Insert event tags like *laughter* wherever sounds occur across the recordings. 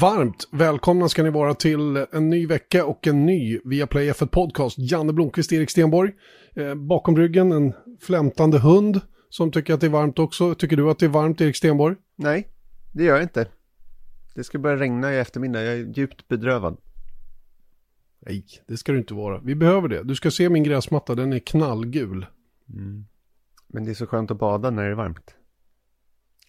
Varmt välkomna ska ni vara till en ny vecka och en ny Viaplay F1 Podcast. Janne Blomqvist, Erik Stenborg. Eh, bakom ryggen en flämtande hund som tycker att det är varmt också. Tycker du att det är varmt, Erik Stenborg? Nej, det gör jag inte. Det ska börja regna i eftermiddag. Jag är djupt bedrövad. Nej, det ska du inte vara. Vi behöver det. Du ska se min gräsmatta, den är knallgul. Mm. Men det är så skönt att bada när det är varmt.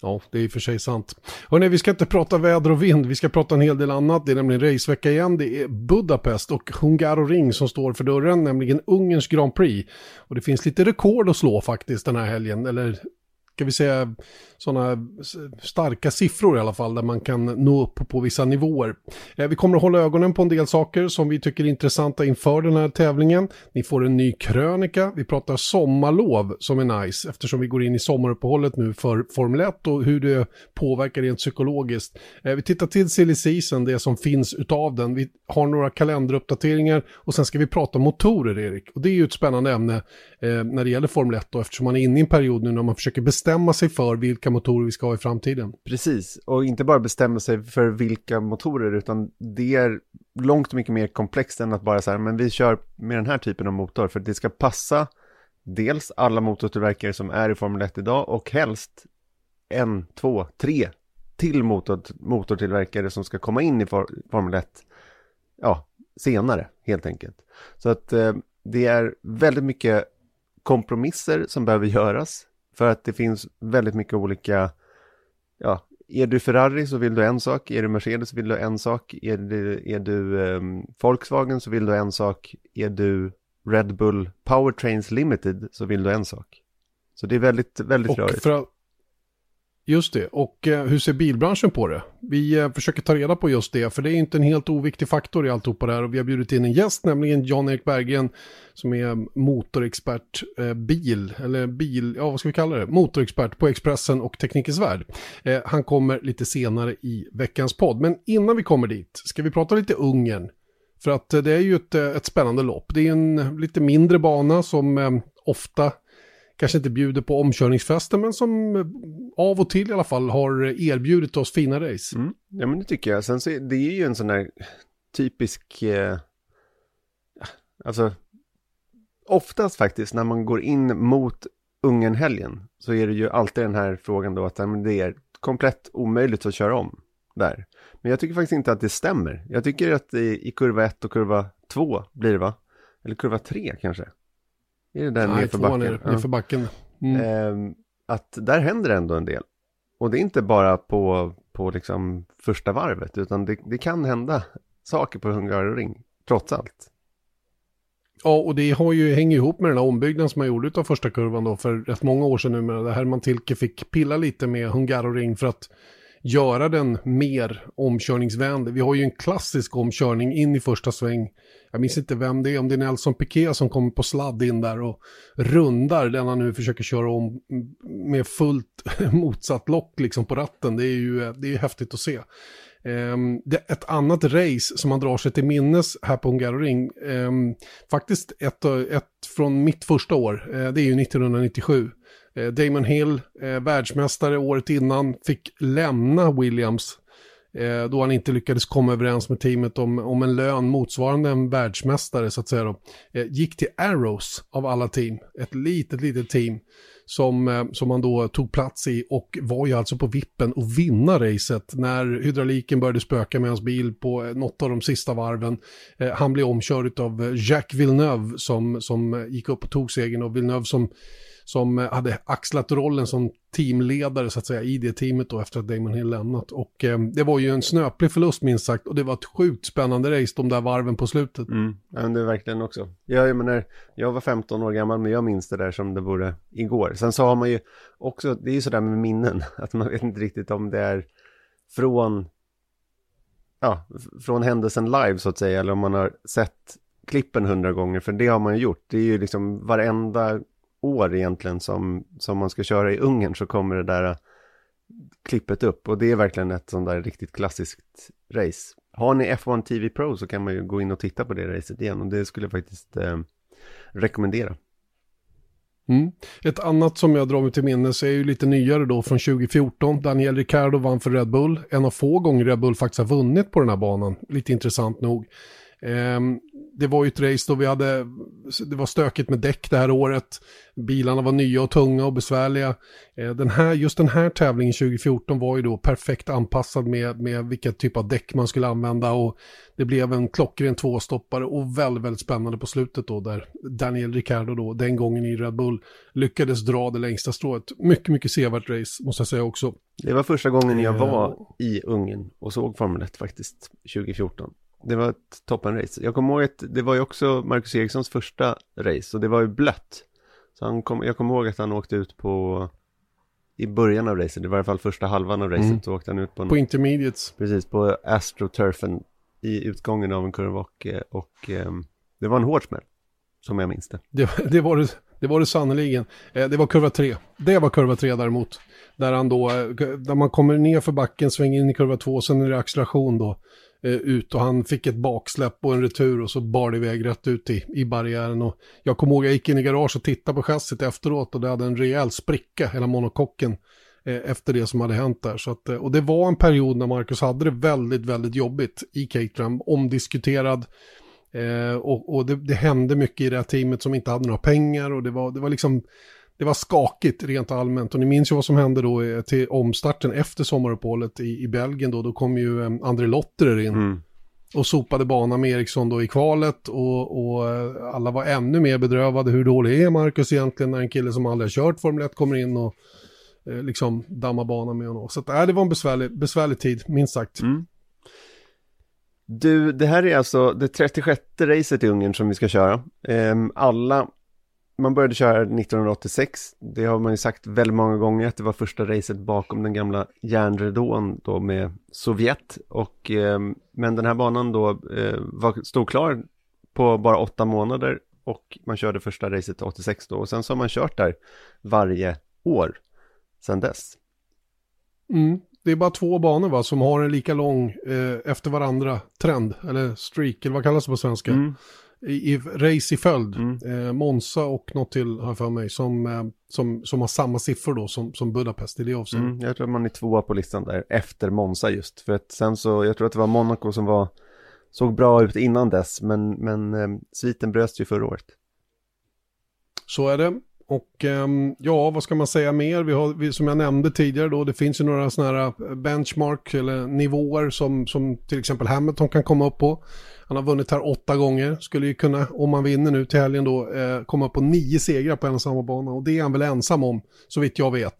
Ja, det är i och för sig sant. Hörrni, vi ska inte prata väder och vind, vi ska prata en hel del annat. Det är nämligen racevecka igen, det är Budapest och Hungaroring som står för dörren, nämligen Ungerns Grand Prix. Och det finns lite rekord att slå faktiskt den här helgen, eller ska vi säga, sådana starka siffror i alla fall där man kan nå upp på vissa nivåer. Eh, vi kommer att hålla ögonen på en del saker som vi tycker är intressanta inför den här tävlingen. Ni får en ny krönika, vi pratar sommarlov som är nice eftersom vi går in i sommaruppehållet nu för Formel 1 och hur det påverkar rent psykologiskt. Eh, vi tittar till silly season, det som finns utav den. Vi har några kalenderuppdateringar och sen ska vi prata motorer Erik. Och det är ju ett spännande ämne eh, när det gäller Formel 1 då eftersom man är inne i en period nu när man försöker bestämma sig för vilka vilka motorer vi ska ha i framtiden. Precis, och inte bara bestämma sig för vilka motorer, utan det är långt mycket mer komplext än att bara säga, men vi kör med den här typen av motor, för det ska passa dels alla motortillverkare som är i Formel 1 idag och helst en, två, tre till motor, motortillverkare som ska komma in i for, Formel 1 ja, senare helt enkelt. Så att eh, det är väldigt mycket kompromisser som behöver göras för att det finns väldigt mycket olika, ja, är du Ferrari så vill du en sak, är du Mercedes så vill du en sak, är du, är du um, Volkswagen så vill du en sak, är du Red Bull Powertrains Limited så vill du en sak. Så det är väldigt, väldigt rörigt. Just det, och eh, hur ser bilbranschen på det? Vi eh, försöker ta reda på just det, för det är inte en helt oviktig faktor i alltihopa det här. Och vi har bjudit in en gäst, nämligen Jan-Erik Berggren, som är motorexpert eh, bil, eller bil, ja vad ska vi kalla det? Motorexpert på Expressen och Teknikens Värld. Eh, han kommer lite senare i veckans podd. Men innan vi kommer dit, ska vi prata lite Ungern? För att eh, det är ju ett, eh, ett spännande lopp. Det är en lite mindre bana som eh, ofta kanske inte bjuder på omkörningsfester men som eh, av och till i alla fall har erbjudit oss fina race. Mm. Ja men det tycker jag. Sen så är det är ju en sån där typisk, eh, alltså oftast faktiskt när man går in mot Ungern-helgen så är det ju alltid den här frågan då att det är komplett omöjligt att köra om där. Men jag tycker faktiskt inte att det stämmer. Jag tycker att i, i kurva 1 och kurva 2 blir det va? Eller kurva 3 kanske? Är det där Nej, nerför backen? Ner, ja. nerför backen. Mm. Eh, att där händer ändå en del. Och det är inte bara på, på liksom första varvet, utan det, det kan hända saker på Hungaroring, trots allt. Ja, och det har ju, hänger ihop med den här ombyggnaden som man gjorde av första kurvan då för rätt många år sedan nu. Men där Herman Tilke fick pilla lite med Hungaroring för att göra den mer omkörningsvänlig. Vi har ju en klassisk omkörning in i första sväng. Jag minns inte vem det är, om det är Nelson Piquet som kommer på sladd in där och rundar den han nu försöker köra om med fullt *laughs* motsatt lock liksom på ratten. Det är ju det är häftigt att se. Um, det, ett annat race som man drar sig till minnes här på Hungaroring, um, ehm, faktiskt ett, ett från mitt första år, uh, det är ju 1997. Eh, Damon Hill, eh, världsmästare året innan, fick lämna Williams eh, då han inte lyckades komma överens med teamet om, om en lön motsvarande en världsmästare så att säga då. Eh, gick till Arrows av alla team, ett litet, litet team som, eh, som han då tog plats i och var ju alltså på vippen att vinna racet när hydrauliken började spöka med hans bil på eh, något av de sista varven. han blev omkörd av Jacques Villeneuve som, som gick upp och tog segern och Villeneuve som som eh, hade axlat rollen som teamledare så att säga i det teamet då efter att Damon Hill lämnat. Och eh, det var ju en snöplig förlust minst sagt och det var ett sjukt spännande race de där varven på slutet. Mm, ja, det är verkligen också. Jag, jag menar, jag var 15 år gammal men jag minns det där som det vore igår. Sen så har man ju också, det är ju sådär med minnen, *laughs* att man vet inte riktigt om det är från, ja, från händelsen live så att säga, eller om man har sett klippen hundra gånger, för det har man ju gjort. Det är ju liksom varenda år egentligen som, som man ska köra i Ungern så kommer det där klippet upp och det är verkligen ett sånt där riktigt klassiskt race. Har ni F1 TV Pro så kan man ju gå in och titta på det racet igen och det skulle jag faktiskt eh, rekommendera. Mm. Ett annat som jag drar mig till minnes är ju lite nyare då från 2014. Daniel Ricciardo vann för Red Bull. En av få gånger Red Bull faktiskt har vunnit på den här banan. Lite intressant nog. Um, det var ju ett race då vi hade, det var stökigt med däck det här året. Bilarna var nya och tunga och besvärliga. Eh, den här, just den här tävlingen 2014 var ju då perfekt anpassad med, med vilken typ av däck man skulle använda och det blev en klockren tvåstoppare och väldigt, väldigt spännande på slutet då där Daniel Ricciardo då, den gången i Red Bull, lyckades dra det längsta strået. Mycket, mycket sevärt race måste jag säga också. Det var första gången jag var i Ungern och såg Formel 1 faktiskt, 2014. Det var ett toppenrace. Jag kommer ihåg att det var ju också Marcus Erikssons första race och det var ju blött. Så han kom, jag kommer ihåg att han åkte ut på i början av racet, det var i alla fall första halvan av racet, mm. så åkte han ut på en, På intermediates. Precis, på astroturfen i utgången av en kurva och, och um, det var en hård smäll, som jag minns det. Det, det var det, det var det sannoliken. Eh, det var kurva 3. Det var kurva 3 däremot. Där han då, eh, där man kommer ner för backen, svänger in i kurva 2, sen är det acceleration då eh, ut och han fick ett baksläpp och en retur och så bar det iväg rätt ut i, i barriären. Och jag kommer ihåg jag gick in i garaget och tittade på chassit efteråt och det hade en rejäl spricka, hela monokocken, eh, efter det som hade hänt där. Så att, eh, och det var en period när Marcus hade det väldigt, väldigt jobbigt i Caterham, omdiskuterad. Eh, och och det, det, hände mycket i det här teamet som inte hade några pengar och det var, det var liksom det var skakigt rent allmänt. Och ni minns ju vad som hände då eh, till omstarten efter sommaruppehållet i, i Belgien då. Då kom ju um, André Lotterer in. Mm. Och sopade banan med Eriksson då i kvalet och, och uh, alla var ännu mer bedrövade. Hur dålig är Marcus egentligen när en kille som aldrig har kört Formel 1 kommer in och uh, liksom dammar banan med honom. Så att, äh, det var en besvärlig, besvärlig tid, minst sagt. Mm. Du, det här är alltså det 36 racet i Ungern som vi ska köra. Um, alla man började köra 1986. Det har man ju sagt väldigt många gånger att det var första racet bakom den gamla järnridån då med Sovjet. Och, eh, men den här banan då eh, var, stod klar på bara åtta månader och man körde första racet 86 då. Och sen så har man kört där varje år sedan dess. Mm. Det är bara två banor va, som har en lika lång eh, efter varandra trend, eller streak, eller vad kallas det på svenska? Mm i, i race i följd. Mm. Eh, Monza och något till har jag för mig som, eh, som, som har samma siffror då som, som Budapest i det avseendet. Mm, jag tror att man är tvåa på listan där efter Monza just. För att sen så, jag tror att det var Monaco som var, såg bra ut innan dess. Men, men eh, sviten bröts ju förra året. Så är det. Och ehm, ja, vad ska man säga mer? Vi har, vi, som jag nämnde tidigare då, det finns ju några sådana här eh, benchmark eller nivåer som, som till exempel Hamilton kan komma upp på. Han har vunnit här åtta gånger, skulle ju kunna, om man vinner nu till helgen då, eh, komma på nio segrar på en och samma bana. Och det är han väl ensam om, så vitt jag vet.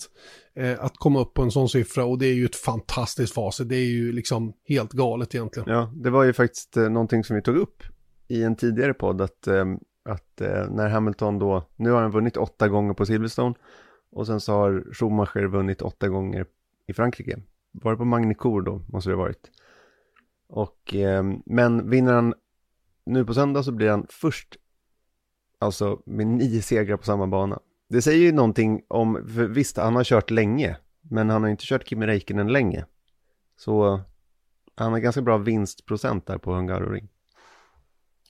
Eh, att komma upp på en sån siffra och det är ju ett fantastiskt facit. Det är ju liksom helt galet egentligen. Ja, det var ju faktiskt eh, någonting som vi tog upp i en tidigare podd, att, eh, att eh, när Hamilton då, nu har han vunnit åtta gånger på Silverstone och sen så har Schumacher vunnit åtta gånger i Frankrike. Var det på Magnicourt då, måste det ha varit. Och, eh, men vinner han nu på söndag så blir han först, alltså med nio segrar på samma bana. Det säger ju någonting om, för visst han har kört länge, men han har inte kört Kimi Räikkönen länge. Så han har ganska bra vinstprocent där på Hungaroring.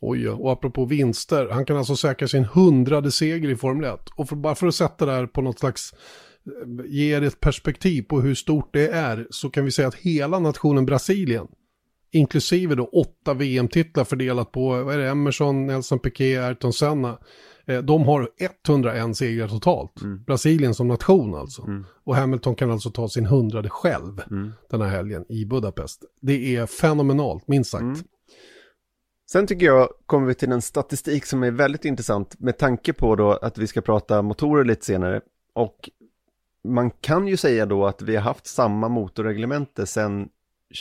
Oj, ja. och apropå vinster, han kan alltså säkra sin hundrade seger i Formel 1. Och för, bara för att sätta det här på något slags, eh, ge er ett perspektiv på hur stort det är, så kan vi säga att hela nationen Brasilien inklusive då åtta VM-titlar fördelat på, vad är det, Emerson, Nelson Piquet, Ayrton Senna. Eh, de har 101 segrar totalt. Mm. Brasilien som nation alltså. Mm. Och Hamilton kan alltså ta sin hundrade själv mm. den här helgen i Budapest. Det är fenomenalt, minst sagt. Sen tycker jag kommer vi till en statistik som är väldigt intressant med tanke på då att vi ska prata motorer lite senare. Och man kan ju säga då att vi har haft samma motorreglemente sedan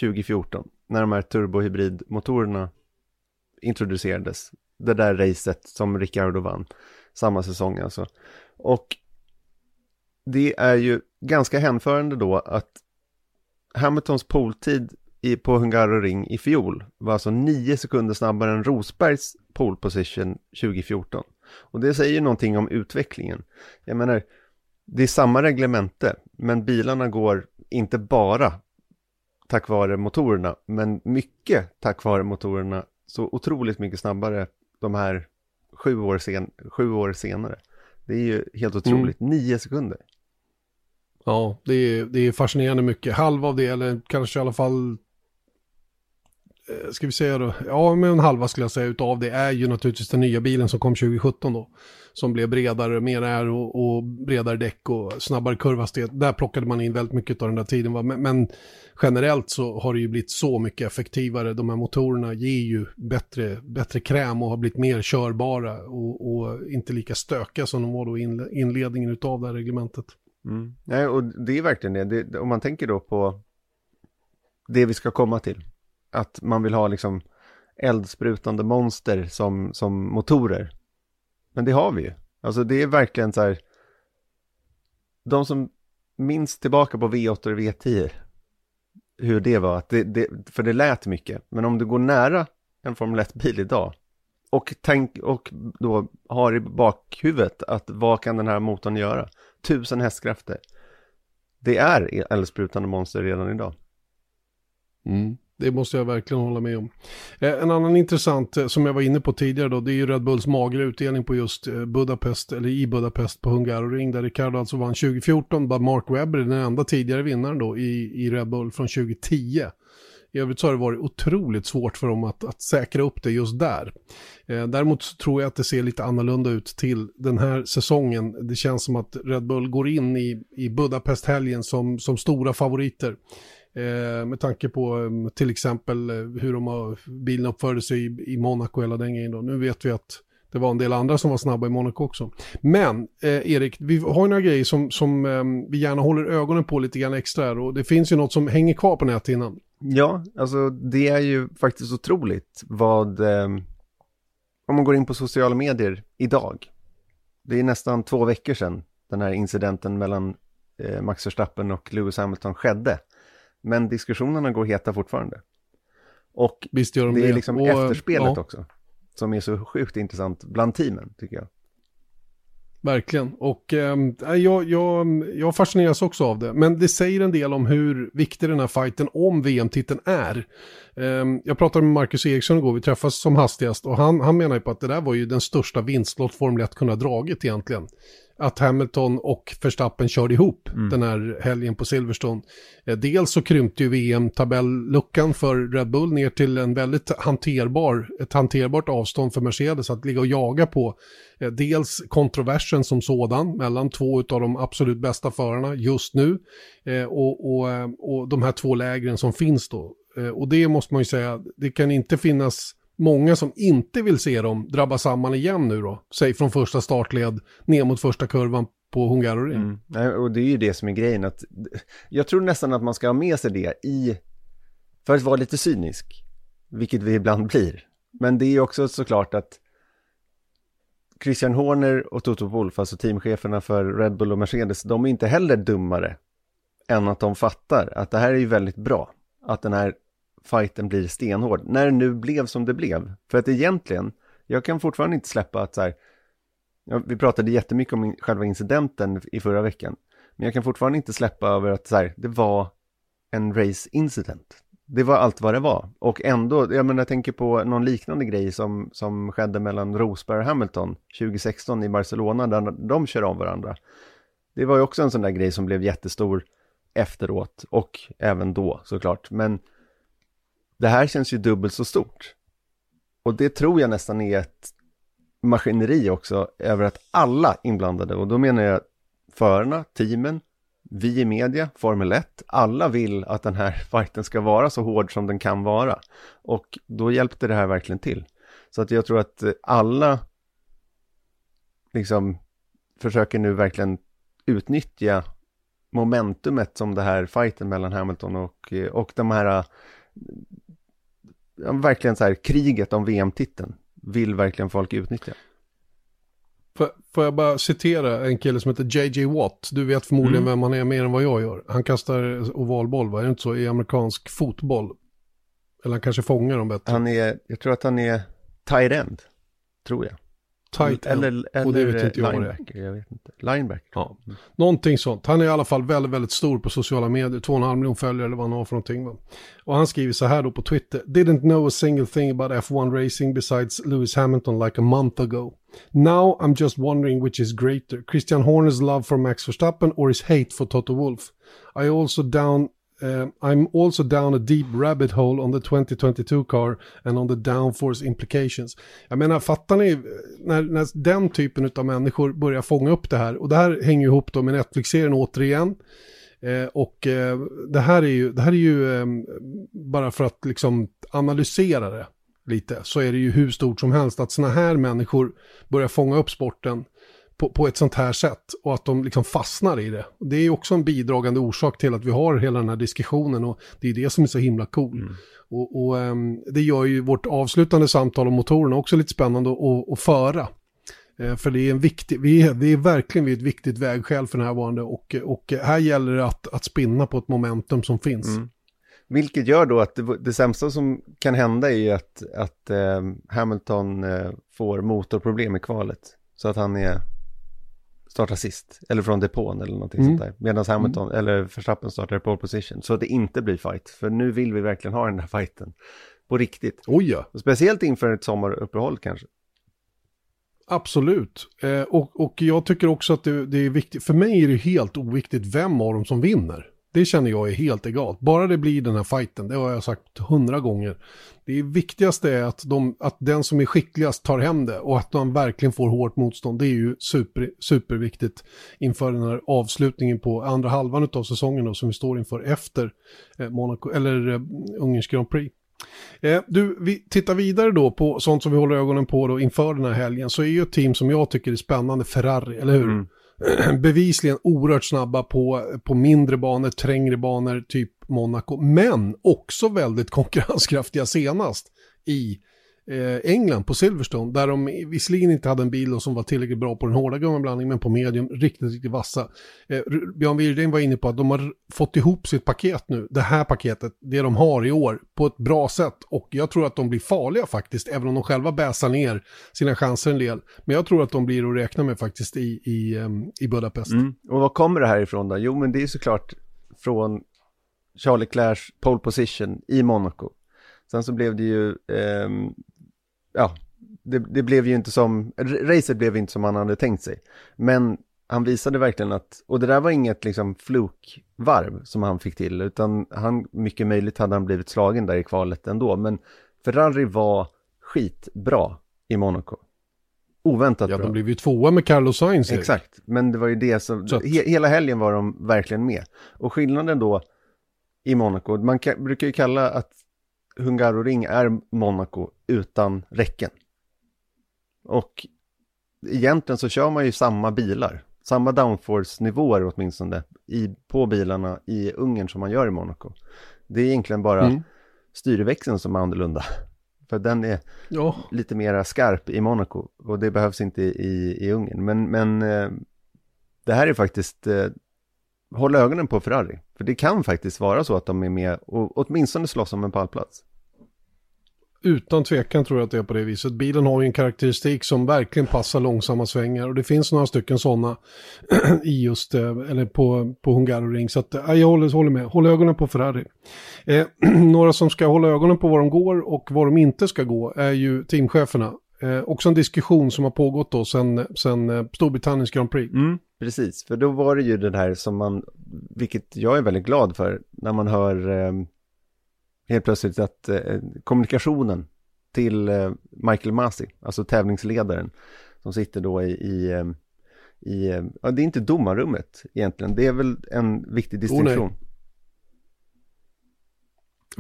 2014 när de här turbohybridmotorerna introducerades. Det där racet som Ricardo vann, samma säsong alltså. Och det är ju ganska hänförande då att Hamiltons poltid i, på Hungaroring i fjol var alltså nio sekunder snabbare än Rosbergs pole position 2014. Och det säger någonting om utvecklingen. Jag menar, det är samma reglemente, men bilarna går inte bara tack vare motorerna, men mycket tack vare motorerna så otroligt mycket snabbare de här sju år, sen, sju år senare. Det är ju helt otroligt. Mm. Nio sekunder. Ja, det är, det är fascinerande mycket. Halva av det, eller kanske i alla fall Eh, ska vi säga då, ja men en halva skulle jag säga utav det är ju naturligtvis den nya bilen som kom 2017 då. Som blev bredare, mer är och, och bredare däck och snabbare kurvhastighet. Där plockade man in väldigt mycket av den där tiden. Va? Men, men, generellt så har det ju blivit så mycket effektivare. De här motorerna ger ju bättre, bättre kräm och har blivit mer körbara och, och inte lika stökiga som de var då i inledningen utav det här reglementet. Mm. Nej, och det är verkligen det. det. Om man tänker då på det vi ska komma till att man vill ha liksom eldsprutande monster som, som motorer. Men det har vi ju. Alltså det är verkligen så här. De som minns tillbaka på V8 och V10. Hur det var, att det, det, för det lät mycket. Men om du går nära en Formel 1-bil idag. Och, tänk, och då har i bakhuvudet att vad kan den här motorn göra? Tusen hästkrafter. Det är eldsprutande monster redan idag. Mm. Det måste jag verkligen hålla med om. Eh, en annan intressant eh, som jag var inne på tidigare då, det är ju Red Bulls magra utdelning på just eh, Budapest, eller i Budapest på Hungaroring, där Ricardo alltså vann 2014, bara Mark Webber den enda tidigare vinnaren då i, i Red Bull från 2010. I övrigt så har det varit otroligt svårt för dem att, att säkra upp det just där. Eh, däremot tror jag att det ser lite annorlunda ut till den här säsongen. Det känns som att Red Bull går in i, i Budapest-helgen som, som stora favoriter. Eh, med tanke på mm, till exempel eh, hur de har, bilen uppförde sig i, i Monaco hela den grejen då. Nu vet vi att det var en del andra som var snabba i Monaco också. Men eh, Erik, vi har några grejer som, som eh, vi gärna håller ögonen på lite grann extra här och det finns ju något som hänger kvar på näthinnan. Ja, alltså det är ju faktiskt otroligt vad, eh, om man går in på sociala medier idag, det är nästan två veckor sedan den här incidenten mellan eh, Max Verstappen och Lewis Hamilton skedde. Men diskussionerna går heta fortfarande. Och Visst gör de det är liksom och, efterspelet ja. också. Som är så sjukt intressant bland teamen, tycker jag. Verkligen, och eh, jag, jag, jag fascineras också av det. Men det säger en del om hur viktig den här fighten om VM-titeln är. Eh, jag pratade med Marcus Eriksson igår, vi träffas som hastigast, och han, han menar ju på att det där var ju den största vinstlott Formel 1 kunde ha dragit egentligen att Hamilton och Verstappen körde ihop mm. den här helgen på Silverstone. Eh, dels så krympte ju VM-tabelluckan för Red Bull ner till en väldigt hanterbar, ett hanterbart avstånd för Mercedes att ligga och jaga på. Eh, dels kontroversen som sådan mellan två av de absolut bästa förarna just nu eh, och, och, och de här två lägren som finns då. Och det måste man ju säga, det kan inte finnas många som inte vill se dem drabba samman igen nu då. Säg från första startled ner mot första kurvan på Hungaroring. Mm. Och det är ju det som är grejen att *laughs* jag tror nästan att man ska ha med sig det i, för att vara lite cynisk, vilket vi ibland blir. Men det är också såklart att Christian Horner och Toto Wolff, alltså teamcheferna för Red Bull och Mercedes, de är inte heller dummare än att de fattar att det här är ju väldigt bra. Att den här fighten blir stenhård. När det nu blev som det blev. För att egentligen, jag kan fortfarande inte släppa att så här, ja, vi pratade jättemycket om själva incidenten i förra veckan. Men jag kan fortfarande inte släppa över att så här, det var en race incident. Det var allt vad det var. Och ändå, jag menar jag tänker på någon liknande grej som, som skedde mellan Rosberg och Hamilton 2016 i Barcelona där de kör om varandra. Det var ju också en sån där grej som blev jättestor efteråt och även då såklart. Men det här känns ju dubbelt så stort. Och det tror jag nästan är ett maskineri också över att alla inblandade, och då menar jag förarna, teamen, vi i media, Formel 1, alla vill att den här *laughs* fighten ska vara så hård som den kan vara. Och då hjälpte det här verkligen till. Så att jag tror att alla liksom försöker nu verkligen utnyttja momentumet som det här fighten mellan Hamilton och, och de här ja, verkligen så här, kriget om VM-titeln vill verkligen folk utnyttja. Får, jag bara citera en kille som heter JJ Watt. Du vet förmodligen mm. vem han är mer än vad jag gör. Han kastar ovalboll, va? Är det inte så? I amerikansk fotboll. Eller han kanske fångar dem bättre. Han är, jag tror att han är tight end. Tror jag. Tight end. Eller, eller och det vet inte jag linebacker, jag vet inte. Linebacker. Ja. Någonting sånt. Han är i alla fall väldigt, väldigt stor på sociala medier. 2,5 miljoner följare eller vad han har för någonting. Va? Och han skriver så här då på Twitter. Didn't know a single thing about F1 racing besides Lewis Hamilton like a month ago. Now I'm just wondering which is greater. Christian Horner's love for Max Verstappen or his hate for Toto Wolff. I also down Uh, I'm also down a deep rabbit hole on the 2022 car and on the downforce implications. Jag menar, fattar ni eh, när, när den typen av människor börjar fånga upp det här? Och det här hänger ihop då med Netflix-serien återigen. Eh, och eh, det här är ju, det här är ju eh, bara för att liksom analysera det lite, så är det ju hur stort som helst att sådana här människor börjar fånga upp sporten på, på ett sånt här sätt och att de liksom fastnar i det. Det är också en bidragande orsak till att vi har hela den här diskussionen och det är det som är så himla cool. Mm. Och, och um, det gör ju vårt avslutande samtal om motorerna också lite spännande att, att föra. Uh, för det är en viktig, vi är, det är verkligen vid ett viktigt vägskäl för närvarande och, och här gäller det att, att spinna på ett momentum som finns. Mm. Vilket gör då att det, det, sämsta som kan hända är att, att eh, Hamilton eh, får motorproblem i kvalet. Så att han är startar sist, eller från depån eller någonting mm. sånt där. Medan Hamilton, mm. eller Verstappen startar pole position. Så att det inte blir fight, för nu vill vi verkligen ha den här fighten. På riktigt. Ja. Och speciellt inför ett sommaruppehåll kanske. Absolut. Eh, och, och jag tycker också att det, det, är viktigt, för mig är det helt oviktigt vem av dem som vinner. Det känner jag är helt egalt. Bara det blir den här fighten, det har jag sagt hundra gånger. Det viktigaste är att, de, att den som är skickligast tar hem det och att man verkligen får hårt motstånd. Det är ju super, superviktigt inför den här avslutningen på andra halvan av säsongen då, som vi står inför efter eh, Monaco, eller eh, Ungerns Grand Prix. Eh, du, vi tittar vidare då på sånt som vi håller ögonen på då inför den här helgen. Så är ju ett team som jag tycker är spännande, Ferrari, eller hur? Mm. *clears throat* bevisligen oerhört snabba på, på mindre banor, trängre banor, typ Monaco, men också väldigt *laughs* konkurrenskraftiga senast i Eh, England på Silverstone, där de visserligen inte hade en bil som var tillräckligt bra på den hårda gummiblandningen, men på medium riktigt, riktigt vassa. Eh, Björn Wirdheim var inne på att de har fått ihop sitt paket nu, det här paketet, det de har i år, på ett bra sätt. Och jag tror att de blir farliga faktiskt, även om de själva bäsar ner sina chanser en del. Men jag tror att de blir att räkna med faktiskt i, i, ehm, i Budapest. Mm. Och var kommer det här ifrån då? Jo, men det är såklart från Charlie Clash pole position i Monaco. Sen så blev det ju eh, ja, det, det, blev ju inte som, racet blev inte som han hade tänkt sig. Men han visade verkligen att, och det där var inget liksom flukvarv som han fick till, utan han, mycket möjligt hade han blivit slagen där i kvalet ändå, men Ferrari var skitbra i Monaco. Oväntat ja, bra. Ja, de blev ju tvåa med Carlos Sainz. Exakt, men det var ju det som, att... he, hela helgen var de verkligen med. Och skillnaden då i Monaco, man ka, brukar ju kalla att Hungaroring är Monaco utan räcken. Och egentligen så kör man ju samma bilar, samma downforce-nivåer åtminstone i, på bilarna i Ungern som man gör i Monaco. Det är egentligen bara mm. styrväxeln som är annorlunda. *laughs* För den är ja. lite mera skarp i Monaco och det behövs inte i, i Ungern. Men, men eh, det här är faktiskt, eh, håll ögonen på Ferrari. För det kan faktiskt vara så att de är med och åtminstone slåss om en pallplats. Utan tvekan tror jag att det är på det viset. Bilen har ju en karaktäristik som verkligen passar långsamma svängar och det finns några stycken sådana *clears throat* i just, eh, eller på, på Hungaroring. Så att, eh, jag håller, håller med, håll ögonen på Ferrari. Eh, *clears throat* några som ska hålla ögonen på var de går och var de inte ska gå är ju teamcheferna. Eh, också en diskussion som har pågått då sedan sen eh, Storbritanniens Grand Prix. Mm, precis, för då var det ju det här som man, vilket jag är väldigt glad för, när man hör eh helt plötsligt att eh, kommunikationen till eh, Michael Masi, alltså tävlingsledaren, som sitter då i, i, eh, i eh, ja, det är inte domarrummet egentligen, det är väl en viktig distinktion. Oh,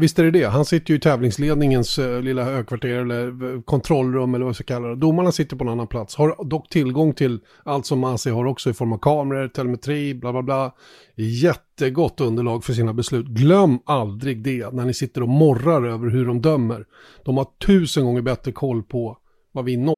Visst är det det. Han sitter ju i tävlingsledningens eh, lilla högkvarter eller eh, kontrollrum eller vad vi ska kalla det. Domarna sitter på en annan plats. Har dock tillgång till allt som Masi har också i form av kameror, telemetri, bla bla bla. Jättegott underlag för sina beslut. Glöm aldrig det när ni sitter och morrar över hur de dömer. De har tusen gånger bättre koll på vad vi når.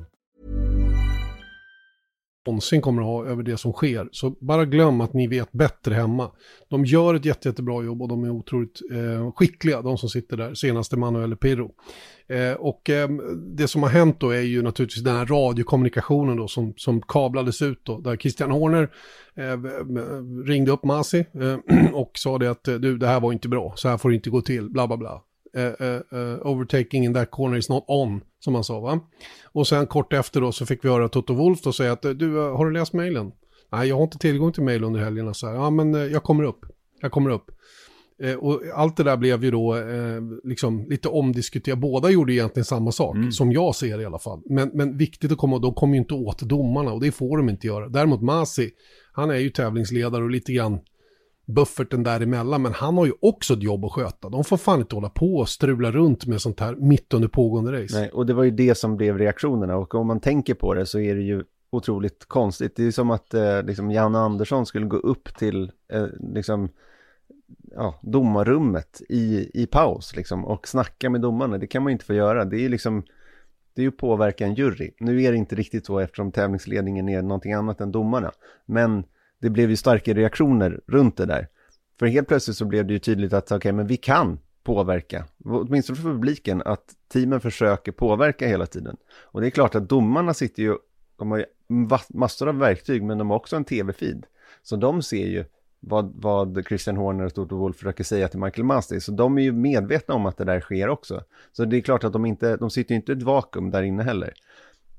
någonsin kommer att ha över det som sker. Så bara glöm att ni vet bättre hemma. De gör ett jätte, jättebra jobb och de är otroligt eh, skickliga, de som sitter där, senaste Manuel Pirro. Eh, och eh, det som har hänt då är ju naturligtvis den här radiokommunikationen då som, som kablades ut då, där Christian Horner eh, ringde upp Masi eh, *clears throat* och sa det att eh, du, det här var inte bra, så här får det inte gå till, bla bla bla. Uh, uh, overtaking in that corner is not on, som han sa va. Och sen kort efter då så fick vi höra Toto Wolf då säga att du, har du läst mejlen? Nej, jag har inte tillgång till mejl under helgerna. Så här, ja, men jag kommer upp. Jag kommer upp. Eh, och allt det där blev ju då eh, liksom lite omdiskuterat. Båda gjorde egentligen samma sak, mm. som jag ser i alla fall. Men, men viktigt att komma, de kommer ju inte åt domarna och det får de inte göra. Däremot Masi, han är ju tävlingsledare och lite grann bufferten däremellan, men han har ju också ett jobb att sköta. De får fan inte hålla på och strula runt med sånt här mitt under pågående race. Nej, och det var ju det som blev reaktionerna och om man tänker på det så är det ju otroligt konstigt. Det är som att eh, liksom Janne Andersson skulle gå upp till eh, liksom ja, domarrummet i, i paus liksom, och snacka med domarna. Det kan man inte få göra. Det är ju liksom, det är ju påverka en jury. Nu är det inte riktigt så eftersom tävlingsledningen är någonting annat än domarna. Men det blev ju starka reaktioner runt det där. För helt plötsligt så blev det ju tydligt att okej, okay, men vi kan påverka, åtminstone för publiken, att teamen försöker påverka hela tiden. Och det är klart att domarna sitter ju, de har ju massor av verktyg, men de har också en tv-feed. Så de ser ju vad, vad Christian Horner och Toto Wolf försöker säga till Michael Masti. Så de är ju medvetna om att det där sker också. Så det är klart att de inte, de sitter ju inte i ett vakuum där inne heller.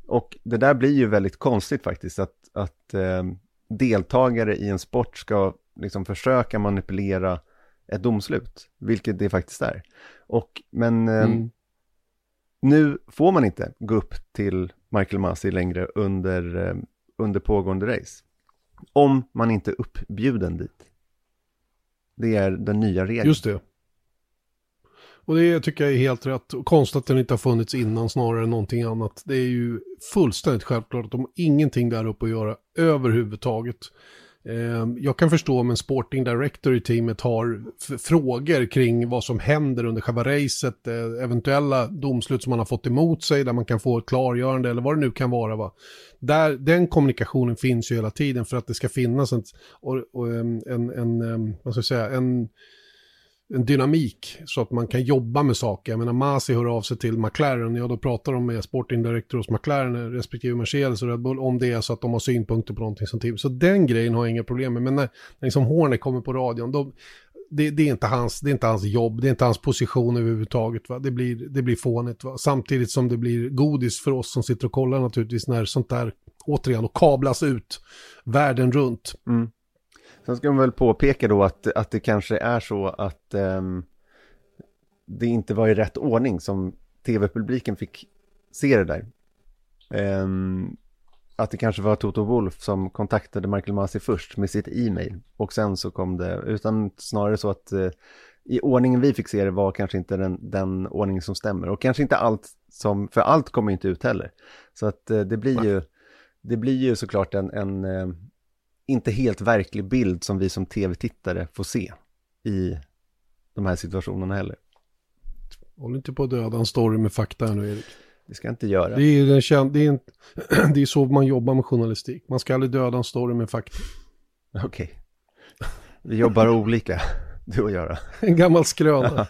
Och det där blir ju väldigt konstigt faktiskt, att, att eh, deltagare i en sport ska liksom försöka manipulera ett domslut, vilket det faktiskt är. Och, men eh, mm. nu får man inte gå upp till Michael Masi längre under, eh, under pågående race. Om man inte är uppbjuden dit. Det är den nya regeln. Just det. Och det tycker jag är helt rätt. Och konstigt att den inte har funnits innan snarare än någonting annat. Det är ju fullständigt självklart att de har ingenting där uppe att göra överhuvudtaget. Ehm, jag kan förstå om en sporting director i teamet har frågor kring vad som händer under själva racet, eh, eventuella domslut som man har fått emot sig där man kan få ett klargörande eller vad det nu kan vara. Va? Där, den kommunikationen finns ju hela tiden för att det ska finnas ehm, en, en, en, en vad ska jag säga, en en dynamik så att man kan jobba med saker. Jag menar, Masi hör av sig till McLaren, ja då pratar de med Sporting Director hos McLaren respektive Mercedes och Red Bull om det är så att de har synpunkter på någonting som team. Så den grejen har jag inga problem med. Men när, när liksom Horner kommer på radion, då, det, det, är inte hans, det är inte hans jobb, det är inte hans position överhuvudtaget. Va? Det, blir, det blir fånigt. Va? Samtidigt som det blir godis för oss som sitter och kollar naturligtvis när sånt där återigen och kablas ut världen runt. Mm. Sen ska man väl påpeka då att, att det kanske är så att um, det inte var i rätt ordning som tv-publiken fick se det där. Um, att det kanske var Toto Wolf som kontaktade Michael Masi först med sitt e-mail och sen så kom det, utan snarare så att uh, i ordningen vi fick se det var kanske inte den, den ordning som stämmer och kanske inte allt som, för allt kommer inte ut heller. Så att uh, det blir ju, det blir ju såklart en, en uh, inte helt verklig bild som vi som tv-tittare får se i de här situationerna heller. Håll inte på att döda en story med fakta här nu Erik. Det ska jag inte göra. Det är, det, är, det, *clears throat* är, det är så man jobbar med journalistik. Man ska aldrig döda en story med fakta. *laughs* Okej. Okay. Vi jobbar olika, *laughs* du och jag *laughs* En gammal skröna.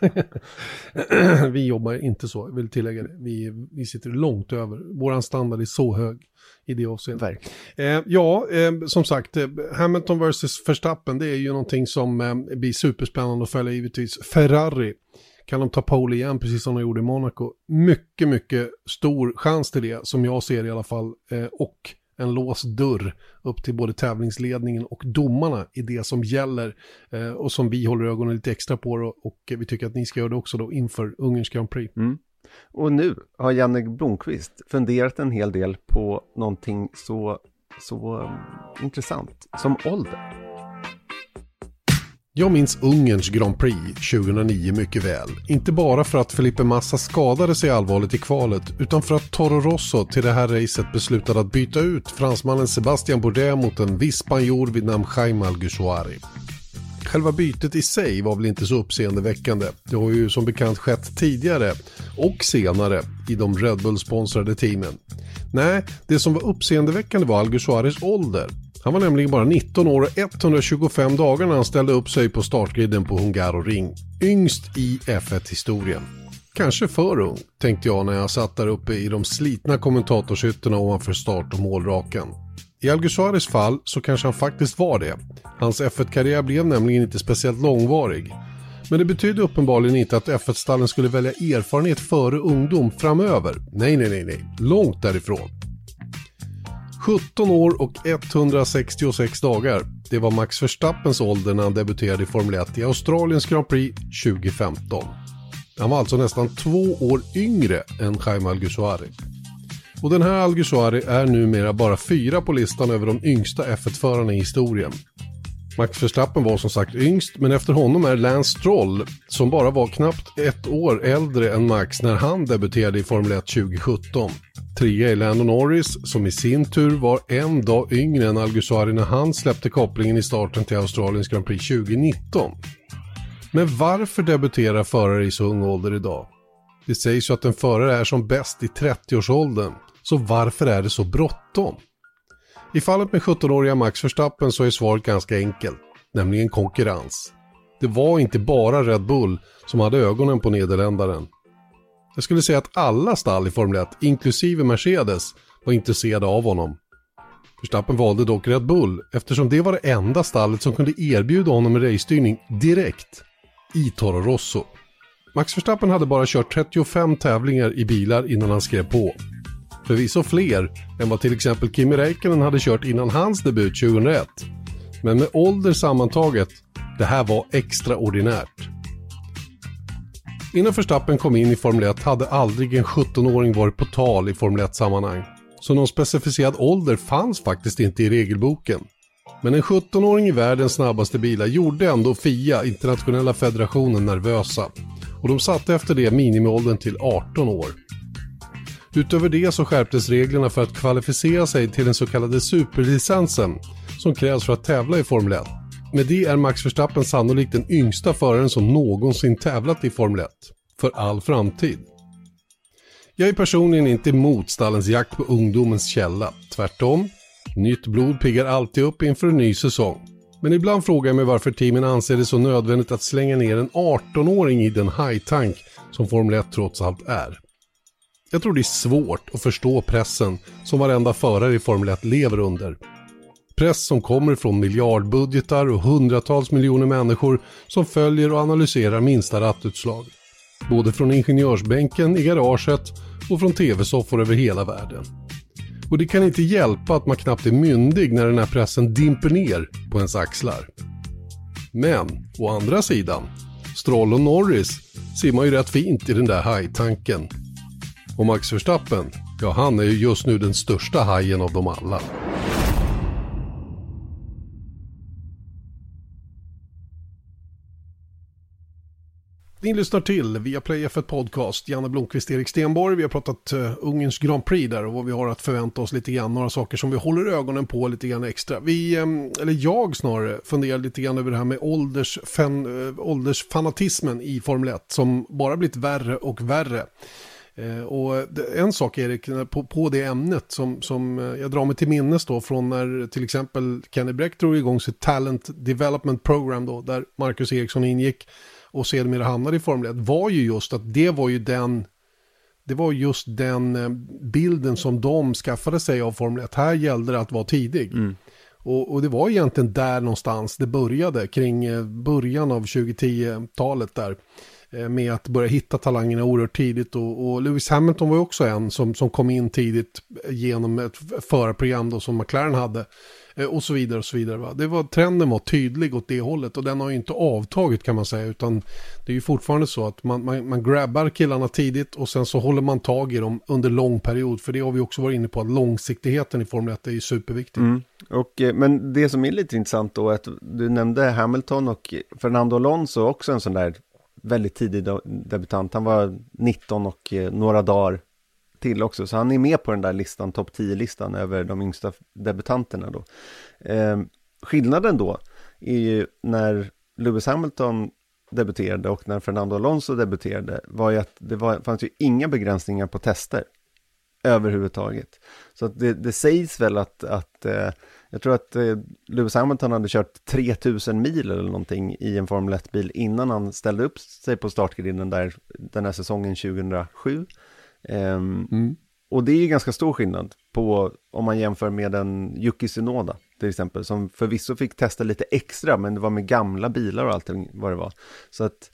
*clears throat* vi jobbar inte så, vill tillägga det. Vi, vi sitter långt över. Vår standard är så hög i det avseendet. Eh, ja, eh, som sagt, eh, Hamilton vs. Verstappen, det är ju någonting som eh, blir superspännande att följa givetvis. Ferrari, kan de ta pole igen precis som de gjorde i Monaco? Mycket, mycket stor chans till det, som jag ser i alla fall. Eh, och en låst dörr upp till både tävlingsledningen och domarna i det som gäller eh, och som vi håller ögonen lite extra på och, och vi tycker att ni ska göra det också då inför Ungerns Grand Prix. Mm. Och nu har Janne Blomqvist funderat en hel del på någonting så, så um, intressant som ålder. Jag minns Ungerns Grand Prix 2009 mycket väl. Inte bara för att Felipe Massa skadade sig allvarligt i kvalet utan för att Toro Rosso till det här racet beslutade att byta ut fransmannen Sebastian Bourdais mot en viss spanjor vid namn Jaime Alguersuari. Själva bytet i sig var väl inte så uppseendeväckande. Det har ju som bekant skett tidigare och senare i de Red Bull-sponsrade teamen. Nej, det som var uppseendeväckande var Alguersuaris ålder. Han var nämligen bara 19 år och 125 dagar när han ställde upp sig på startgriden på Hungaroring. Yngst i F1-historien. Kanske för ung, tänkte jag när jag satt där uppe i de slitna kommentatorshytterna ovanför start och målraken. I Alguersuaris fall så kanske han faktiskt var det. Hans F1-karriär blev nämligen inte speciellt långvarig. Men det betydde uppenbarligen inte att F1-stallen skulle välja erfarenhet före ungdom framöver. Nej, nej, nej, nej. Långt därifrån. 17 år och 166 dagar. Det var Max Verstappens ålder när han debuterade i Formel 1 i Australiens Grand Prix 2015. Han var alltså nästan två år yngre än Jaime Alguersuari. Och den här Alguersuari är numera bara fyra på listan över de yngsta F1-förarna i historien. Max Verstappen var som sagt yngst, men efter honom är Lance Stroll, som bara var knappt ett år äldre än Max när han debuterade i Formel 1 2017. Trea är Lando Norris, som i sin tur var en dag yngre än Alguersuari när han släppte kopplingen i starten till Australiens Grand Prix 2019. Men varför debuterar förare i så ung ålder idag? Det sägs ju att en förare är som bäst i 30-årsåldern, så varför är det så bråttom? I fallet med 17-åriga Max Verstappen så är svaret ganska enkelt, nämligen konkurrens. Det var inte bara Red Bull som hade ögonen på nederländaren. Jag skulle säga att alla stall i Formel 1, inklusive Mercedes, var intresserade av honom. Verstappen valde dock Red Bull eftersom det var det enda stallet som kunde erbjuda honom en racestyrning direkt i Toro Rosso. Max Verstappen hade bara kört 35 tävlingar i bilar innan han skrev på. Förvisso fler än vad till exempel Kimi Räikkönen hade kört innan hans debut 2001. Men med ålder sammantaget, det här var extraordinärt. Innan Verstappen kom in i Formel 1 hade aldrig en 17-åring varit på tal i Formel 1-sammanhang. Så någon specificerad ålder fanns faktiskt inte i regelboken. Men en 17-åring i världens snabbaste bilar gjorde ändå FIA, internationella federationen, nervösa. Och de satte efter det minimiåldern till 18 år. Utöver det så skärptes reglerna för att kvalificera sig till den så kallade superlicensen som krävs för att tävla i Formel 1. Med det är Max Verstappen sannolikt den yngsta föraren som någonsin tävlat i Formel 1. För all framtid. Jag är personligen inte emot stallens jakt på ungdomens källa. Tvärtom. Nytt blod piggar alltid upp inför en ny säsong. Men ibland frågar jag mig varför teamen anser det så nödvändigt att slänga ner en 18-åring i den high-tank som Formel 1 trots allt är. Jag tror det är svårt att förstå pressen som varenda förare i Formel 1 lever under. Press som kommer från miljardbudgetar och hundratals miljoner människor som följer och analyserar minsta rattutslag. Både från ingenjörsbänken i garaget och från tv-soffor över hela världen. Och det kan inte hjälpa att man knappt är myndig när den här pressen dimper ner på ens axlar. Men, å andra sidan, Stroll och Norris simmar ju rätt fint i den där hajtanken. Och Max Verstappen, ja han är ju just nu den största hajen av dem alla. Ni lyssnar till via Play F1 Podcast, Janne Blomqvist, Erik Stenborg. Vi har pratat uh, Ungerns Grand Prix där och vad vi har att förvänta oss lite grann. Några saker som vi håller ögonen på lite grann extra. Vi, um, eller jag snarare, funderar lite grann över det här med åldersfan, uh, eh, åldersfanatismen i Formel 1 som bara blivit värre och värre. Uh, och en sak Erik, på, på det ämnet som, som jag drar mig till minnes då från när till exempel Kenny Bräck drog igång sitt Talent Development Program då, där Marcus Eriksson ingick och sedermera hamnade i Formel 1 var ju just att det var ju den det var just den eh, bilden som de skaffade sig av Formel 1. Här gällde det att vara tidig. Mm. Och, och, det var egentligen där någonstans det började, kring eh, början av 2010-talet där. Eh, med att börja hitta talangerna oerhört tidigt. Och, och, Lewis Hamilton var ju också en som, som kom in tidigt genom ett förarprogram då som McLaren hade. Eh, och så vidare och så vidare. Va? Det var, trenden var tydlig åt det hållet och den har ju inte avtagit kan man säga. Utan det är ju fortfarande så att man, man, man grabbar killarna tidigt och sen så håller man tag i dem under lång period. För det har vi också varit inne på att långsiktigheten i Formel 1 är ju superviktig. Mm. Och, eh, men det som är lite intressant då är att du nämnde Hamilton och Fernando Alonso också en sån där väldigt tidig debutant. Han var 19 och eh, några dagar till också, så han är med på den där listan, topp 10-listan över de yngsta debutanterna då. Eh, skillnaden då är ju när Lewis Hamilton debuterade och när Fernando Alonso debuterade var ju att det var, fanns ju inga begränsningar på tester överhuvudtaget. Så att det, det sägs väl att, att eh, jag tror att eh, Lewis Hamilton hade kört 3000 mil eller någonting i en Formel 1-bil innan han ställde upp sig på startgrinden där den här säsongen 2007. Um, mm. Och det är ju ganska stor skillnad på om man jämför med en Yuki Tsunoda till exempel, som förvisso fick testa lite extra, men det var med gamla bilar och allting vad det var. Så att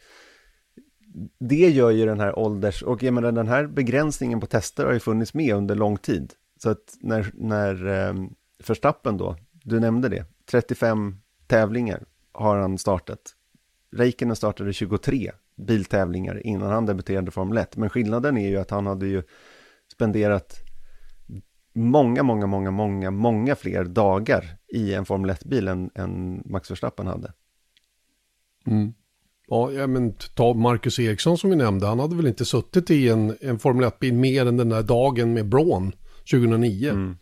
det gör ju den här ålders, och jag menar den här begränsningen på tester har ju funnits med under lång tid. Så att när, när um, Förstappen då, du nämnde det, 35 tävlingar har han startat. Räikkönen startade 23 biltävlingar innan han debuterade Formel 1. Men skillnaden är ju att han hade ju spenderat många, många, många, många, många fler dagar i en Formel 1-bil än, än Max Verstappen hade. Mm. Ja, men ta Marcus Eriksson som vi nämnde, han hade väl inte suttit i en, en Formel 1-bil mer än den där dagen med Braun 2009. Mm.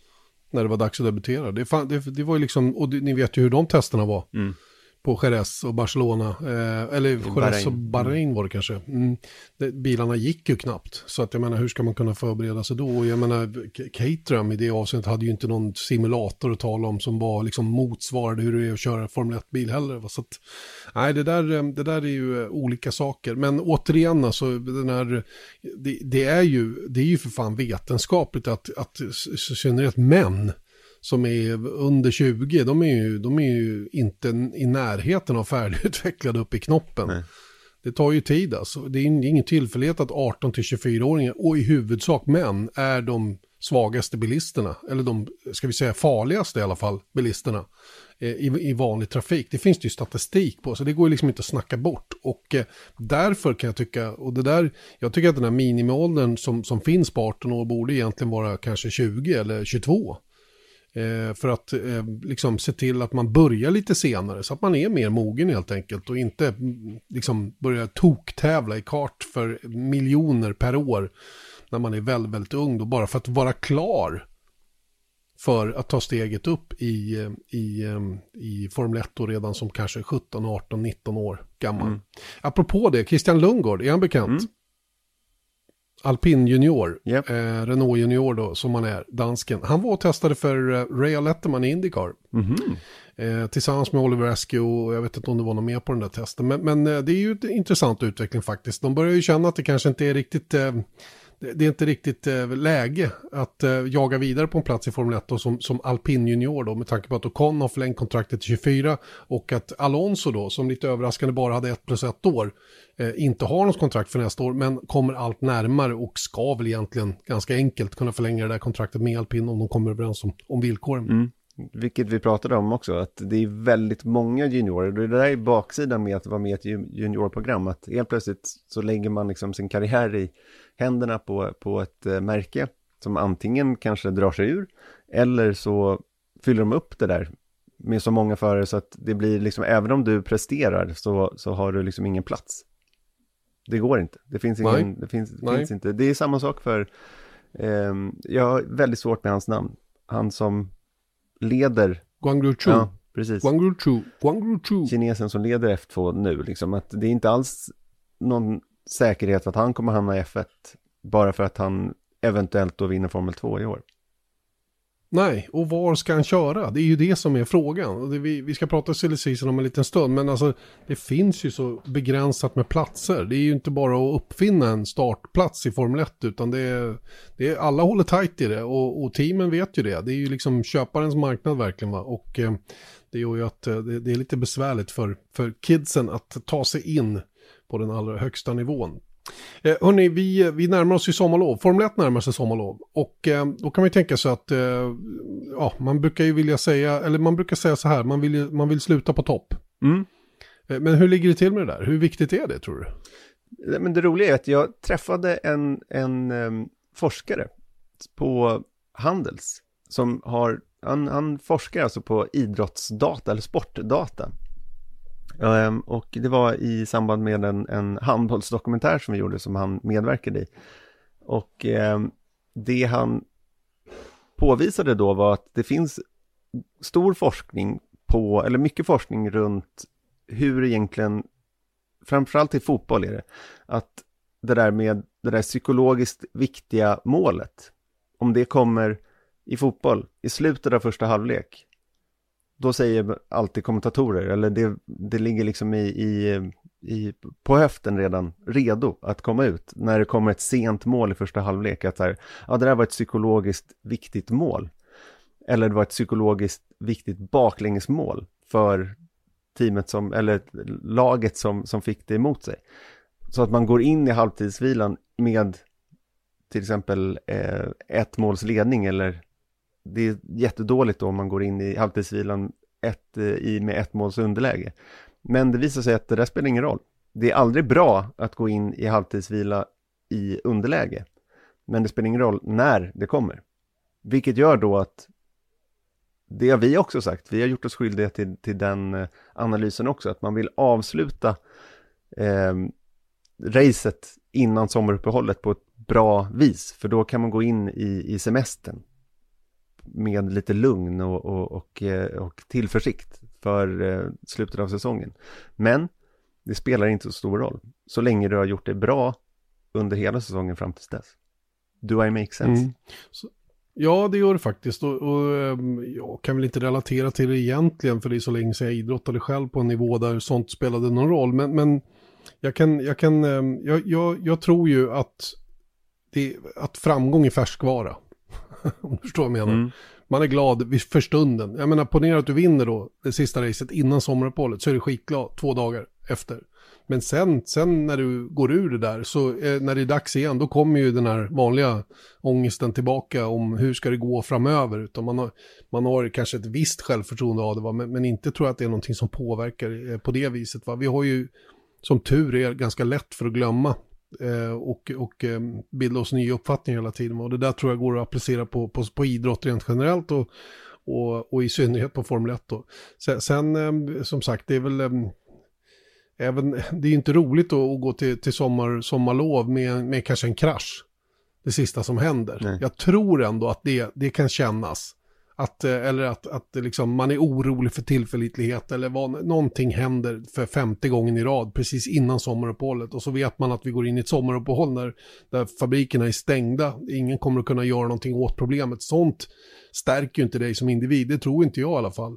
När det var dags att debutera. Det, fan, det, det var ju liksom, och det, ni vet ju hur de testerna var. Mm på Jerez och Barcelona. Eh, eller Jerez och Bahrain var det kanske. Mm. Det, bilarna gick ju knappt. Så att jag menar, hur ska man kunna förbereda sig då? Och jag menar, Caterham i det avseendet hade ju inte någon simulator att tala om som var liksom motsvarade hur det är att köra Formel 1-bil heller. Så att, nej, det där, eh, det där är ju eh, olika saker. Men återigen, alltså, den här, det, det, är ju, det är ju för fan vetenskapligt att, att i synnerhet män som är under 20, de är ju, de är ju inte i närheten av färdigutvecklade upp i knoppen. Nej. Det tar ju tid alltså. Det är ingen tillfällighet att 18 24-åringar, och i huvudsak män, är de svagaste bilisterna. Eller de, ska vi säga farligaste i alla fall, bilisterna. Eh, I, i vanlig trafik. Det finns det ju statistik på, så det går ju liksom inte att snacka bort. Och eh, därför kan jag tycka, och det där, jag tycker att den här minimiåldern som, som finns på 18 år borde egentligen vara kanske 20 eller 22. Eh, för att eh, liksom se till att man börjar lite senare så att man är mer mogen helt enkelt och inte mm, liksom börjar tokkävla i kart för miljoner per år när man är väldigt, väldigt ung då bara för att vara klar för att ta steget upp i, eh, i, i Formel 1 då redan som kanske 17, 18, 19 år gammal. Mm. Apropå det, Christian Lundgård, är han bekant? Mm. Alpin Junior, yep. eh, Renault Junior då, som han är, dansken. Han var och testade för eh, Ray Letterman i Indycar. Mm -hmm. eh, tillsammans med Oliver Askew och jag vet inte om det var någon mer på den där testen. Men, men eh, det är ju en intressant utveckling faktiskt. De börjar ju känna att det kanske inte är riktigt eh, det är inte riktigt eh, läge att eh, jaga vidare på en plats i Formel 1 då, som, som alpin junior då med tanke på att Ocon har förlängt kontraktet till 24 och att Alonso då som lite överraskande bara hade ett plus ett år eh, inte har något kontrakt för nästa år men kommer allt närmare och ska väl egentligen ganska enkelt kunna förlänga det där kontraktet med alpin om de kommer överens om, om villkoren. Mm. Vilket vi pratade om också, att det är väldigt många juniorer. Det där är baksidan med att vara med i ett juniorprogram. Att helt plötsligt så lägger man liksom sin karriär i händerna på, på ett eh, märke som antingen kanske drar sig ur eller så fyller de upp det där med så många förare så att det blir liksom, även om du presterar så, så har du liksom ingen plats. Det går inte. Det finns, ingen, det finns, finns inte. Det är samma sak för, eh, jag har väldigt svårt med hans namn. Han som leder. Guangru Chu. Ja, precis. Guangru Chu. Kinesen som leder F2 nu, liksom att det är inte alls någon säkerhet för att han kommer hamna i F1 bara för att han eventuellt då vinner Formel 2 i år. Nej, och var ska han köra? Det är ju det som är frågan. Vi, ska prata silly season om en liten stund, men alltså det finns ju så begränsat med platser. Det är ju inte bara att uppfinna en startplats i Formel 1, utan det är, det är alla håller tajt i det och, och, teamen vet ju det. Det är ju liksom köparens marknad verkligen va. Och eh, det gör ju att eh, det, det, är lite besvärligt för, för kidsen att ta sig in på den allra högsta nivån. Eh, hörni, vi, vi närmar oss ju sommarlov. Formel 1 närmar sig sommarlov. Och eh, då kan man ju tänka sig att, eh, ja, man brukar ju vilja säga, eller man brukar säga så här, man vill, man vill sluta på topp. Mm. Eh, men hur ligger det till med det där? Hur viktigt är det tror du? Men det roliga är att jag träffade en, en um, forskare på Handels som har, han, han forskar alltså på idrottsdata eller sportdata. Ehm, och det var i samband med en, en handbollsdokumentär som vi gjorde som han medverkade i. Och ehm, det han påvisade då var att det finns stor forskning på, eller mycket forskning runt hur egentligen, framförallt i fotboll är det, att det där med det där psykologiskt viktiga målet, om det kommer i fotboll i slutet av första halvlek, då säger alltid kommentatorer, eller det, det ligger liksom i, i, i, på höften redan, redo att komma ut, när det kommer ett sent mål i första halvlek, att här, ja, det där var ett psykologiskt viktigt mål. Eller det var ett psykologiskt viktigt baklängesmål för teamet som, eller laget som, som fick det emot sig. Så att man går in i halvtidsvilan med till exempel eh, ett måls ledning eller det är jättedåligt då om man går in i halvtidsvilan ett, eh, i, med ett måls underläge. Men det visar sig att det där spelar ingen roll. Det är aldrig bra att gå in i halvtidsvila i underläge. Men det spelar ingen roll när det kommer. Vilket gör då att det har vi också sagt, vi har gjort oss skyldiga till, till den eh, analysen också, att man vill avsluta eh, racet innan sommaruppehållet på ett bra vis, för då kan man gå in i, i semestern med lite lugn och, och, och, eh, och tillförsikt för eh, slutet av säsongen. Men det spelar inte så stor roll, så länge du har gjort det bra under hela säsongen fram tills dess. Do I make sense? Mm. Så, Ja, det gör det faktiskt. Och, och, ehm, jag kan väl inte relatera till det egentligen, för det är så länge sedan jag idrottade själv på en nivå där sånt spelade någon roll. Men, men jag, kan, jag, kan, ehm, jag, jag, jag tror ju att, det, att framgång är färskvara. *laughs* Om du förstår vad jag menar. Mm. Man är glad för stunden. Jag menar, ponera att du vinner då det sista racet innan sommaruppehållet, så är du skitglad två dagar efter. Men sen, sen när du går ur det där, så eh, när det är dags igen, då kommer ju den här vanliga ångesten tillbaka om hur ska det gå framöver. Utan man har, man har kanske ett visst självförtroende av det, va? Men, men inte tror jag att det är någonting som påverkar eh, på det viset. Va? Vi har ju, som tur är, ganska lätt för att glömma och, och eh, bilda oss nya uppfattningar hela tiden. Och det där tror jag går att applicera på, på, på idrott rent generellt och, och, och i synnerhet på Formel 1. Då. Sen, sen eh, som sagt, det är väl eh, även, *laughs* det är inte roligt att gå till, till sommar, sommarlov med, med kanske en krasch. Det sista som händer. Nej. Jag tror ändå att det, det kan kännas. Att, eh, eller att, att liksom man är orolig för tillförlitlighet eller vad, någonting händer för femte gången i rad precis innan sommaruppehållet. Och så vet man att vi går in i ett sommaruppehåll där, där fabrikerna är stängda. Ingen kommer att kunna göra någonting åt problemet. Sånt stärker ju inte dig som individ, det tror inte jag i alla fall.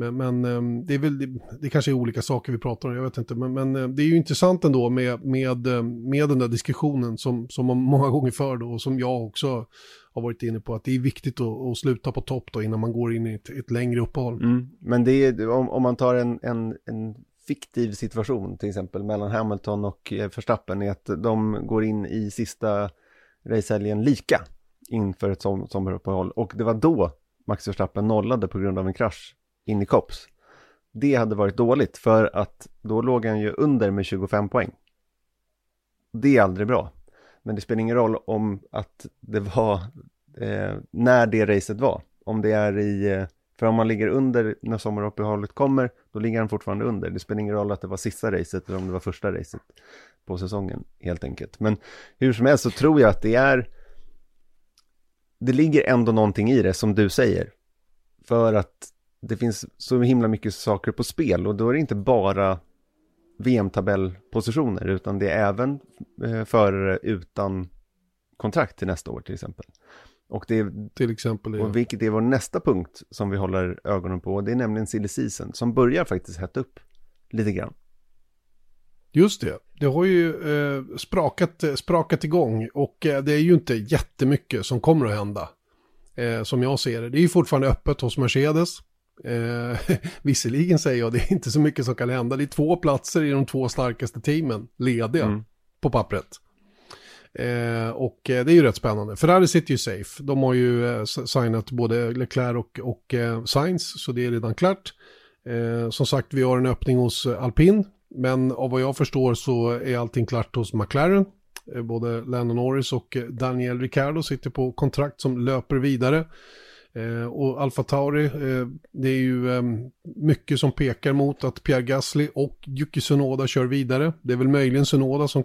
Men, men ehm, det är väl, det, det kanske är olika saker vi pratar om, jag vet inte. Men, men ehm, det är ju intressant ändå med, med, ehm, med den där diskussionen som, som man *laughs* många gånger för då och som jag också har varit inne på. Att det är viktigt att, att sluta på topp då innan man går in i ett, ett längre uppehåll. Mm. Men det är, om, om man tar en, en, en fiktiv situation till exempel mellan Hamilton och eh, Verstappen är att de går in i sista racehelgen lika inför ett sommaruppehåll och det var då Max Verstappen nollade på grund av en krasch in i Kops. Det hade varit dåligt för att då låg han ju under med 25 poäng. Det är aldrig bra. Men det spelar ingen roll om att det var eh, när det racet var. Om det är i, eh, för om man ligger under när sommaruppehållet kommer, då ligger han fortfarande under. Det spelar ingen roll att det var sista racet eller om det var första racet på säsongen helt enkelt. Men hur som helst så tror jag att det är, det ligger ändå någonting i det som du säger. För att det finns så himla mycket saker på spel och då är det inte bara VM-tabellpositioner utan det är även eh, förare utan kontrakt till nästa år till exempel. Och det är, till exempel, ja. och vilket är vår nästa punkt som vi håller ögonen på. Det är nämligen silly season som börjar faktiskt hetta upp lite grann. Just det, det har ju eh, sprakat, sprakat igång och eh, det är ju inte jättemycket som kommer att hända. Eh, som jag ser det. Det är ju fortfarande öppet hos Mercedes. Eh, *laughs* visserligen säger jag det är inte så mycket som kan hända. Det är två platser i de två starkaste teamen lediga. Mm. på pappret. Eh, och eh, det är ju rätt spännande. Ferrari sitter ju safe. De har ju eh, signat både Leclerc och, och eh, Sainz, så det är redan klart. Eh, som sagt, vi har en öppning hos Alpin, men av vad jag förstår så är allting klart hos McLaren. Eh, både Landon Norris och Daniel Ricciardo sitter på kontrakt som löper vidare. Eh, och Alfa Tauri, eh, det är ju eh, mycket som pekar mot att Pierre Gasly och Yuki Sunoda kör vidare. Det är väl möjligen Sunoda som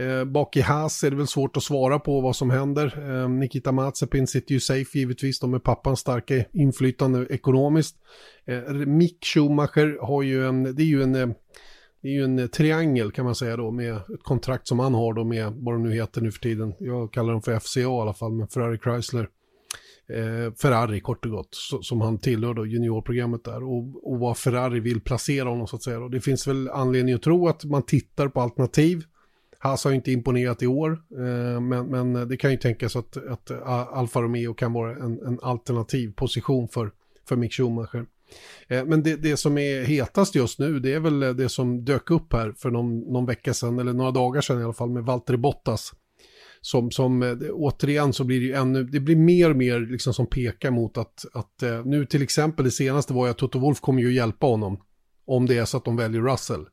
Eh, bak i Haas är det väl svårt att svara på vad som händer. Eh, Nikita Mazepin sitter ju safe givetvis, de är pappans starka inflytande ekonomiskt. Eh, Mick Schumacher har ju en, det är ju en, eh, det är ju en triangel kan man säga då med ett kontrakt som han har då med vad de nu heter nu för tiden. Jag kallar dem för FCA i alla fall, men Ferrari Chrysler. Eh, Ferrari kort och gott, så, som han tillhör då juniorprogrammet där. Och, och vad Ferrari vill placera honom så att säga. Då. Det finns väl anledning att tro att man tittar på alternativ. Haas har ju inte imponerat i år, eh, men, men det kan ju tänkas att, att Alfa Romeo kan vara en, en alternativ position för, för Mick Schumacher. Eh, men det, det, som är hetast just nu, det är väl det som dök upp här för någon, någon vecka sedan, eller några dagar sedan i alla fall, med Valtteri Bottas. Som, som eh, återigen så blir det ju ännu, det blir mer och mer liksom som pekar mot att, att eh, nu till exempel det senaste var ju att Toto Wolf kommer ju hjälpa honom. Om det är så att de väljer Russell.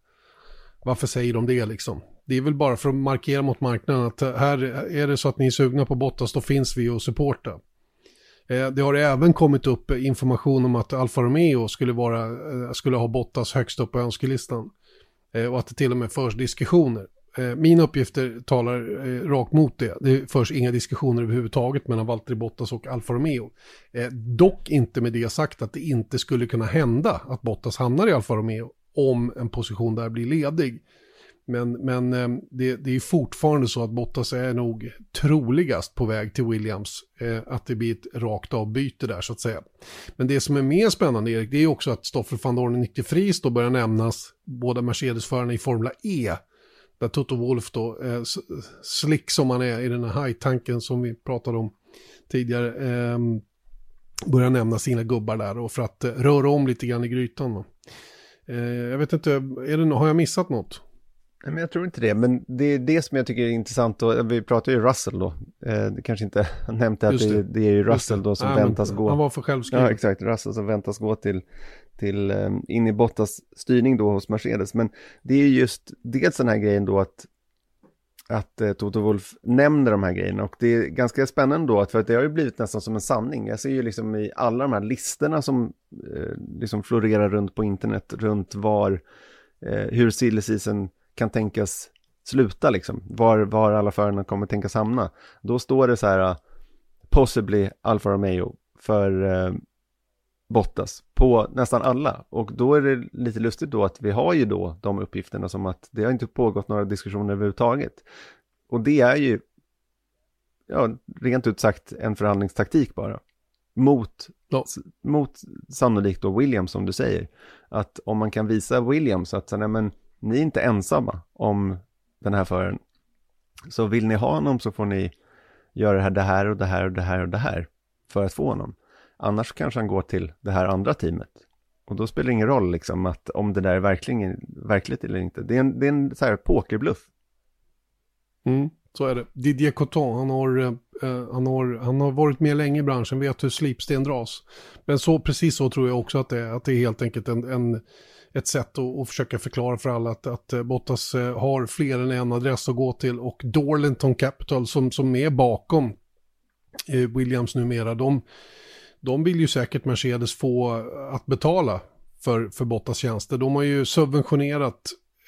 Varför säger de det liksom? Det är väl bara för att markera mot marknaden att eh, här är det så att ni är sugna på Bottas då finns vi och supporta. Eh, det har även kommit upp information om att Alfa Romeo skulle, vara, eh, skulle ha Bottas högst upp på önskelistan. Eh, och att det till och med förs diskussioner. Eh, mina uppgifter talar eh, rakt mot det. Det förs inga diskussioner överhuvudtaget mellan Valtteri Bottas och Alfa Romeo. Dock inte med det sagt att det inte skulle kunna hända att Bottas hamnar i Alfa Romeo om en position där blir ledig. Men, men eh, det, det är fortfarande så att Bottas är nog troligast på väg till Williams. Eh, att det blir ett rakt avbyte där så att säga. Men det som är mer spännande Erik, det är också att Stoffel van Dorn och Nick de Vries då börjar nämnas. Båda Mercedes-förarna i Formula E. Där Toto Wolf då, eh, slick som han är i den här high-tanken som vi pratade om tidigare. Eh, börjar nämna sina gubbar där och för att eh, röra om lite grann i grytan. Eh, jag vet inte, är det, har jag missat något? Nej, men jag tror inte det, men det är det som jag tycker är intressant och vi pratar ju Russell då. Eh, det kanske inte *laughs* nämnt det, att det, det, är ju Russell då som Nej, väntas gå. Han var för självskriven. Ja, exakt. Russell som väntas gå till, till um, in i Bottas styrning då hos Mercedes. Men det är just dels den här grejen då att att eh, Toto Wolf nämner de här grejerna och det är ganska spännande då att för att det har ju blivit nästan som en sanning. Jag ser ju liksom i alla de här listorna som eh, liksom florerar runt på internet runt var eh, hur silly season kan tänkas sluta liksom, var, var alla förarna kommer tänkas hamna. Då står det så här, uh, possibly Alfa Romeo för uh, Bottas på nästan alla. Och då är det lite lustigt då att vi har ju då de uppgifterna som att det har inte pågått några diskussioner överhuvudtaget. Och det är ju, ja, rent ut sagt en förhandlingstaktik bara. Mot, Ja. mot sannolikt då Williams som du säger. Att om man kan visa Williams att nej, men, ni är inte ensamma om den här föraren. Så vill ni ha honom så får ni göra det här, det här och det här och det här och det här för att få honom. Annars kanske han går till det här andra teamet. Och då spelar det ingen roll liksom att om det där är verkligen, verkligt eller inte. Det är en, det är en så här pokerbluff. Mm, så är det. Didier Coton, han har, eh, eh han, har, han har varit med länge i branschen, vet hur slipsten dras. Men så, precis så tror jag också att det är, att det är helt enkelt en, en, ett sätt att, att försöka förklara för alla att, att eh, Bottas eh, har fler än en adress att gå till och Dorlington Capital som, som är bakom eh, Williams numera, de, de vill ju säkert Mercedes få att betala för, för Bottas tjänster. De har ju subventionerat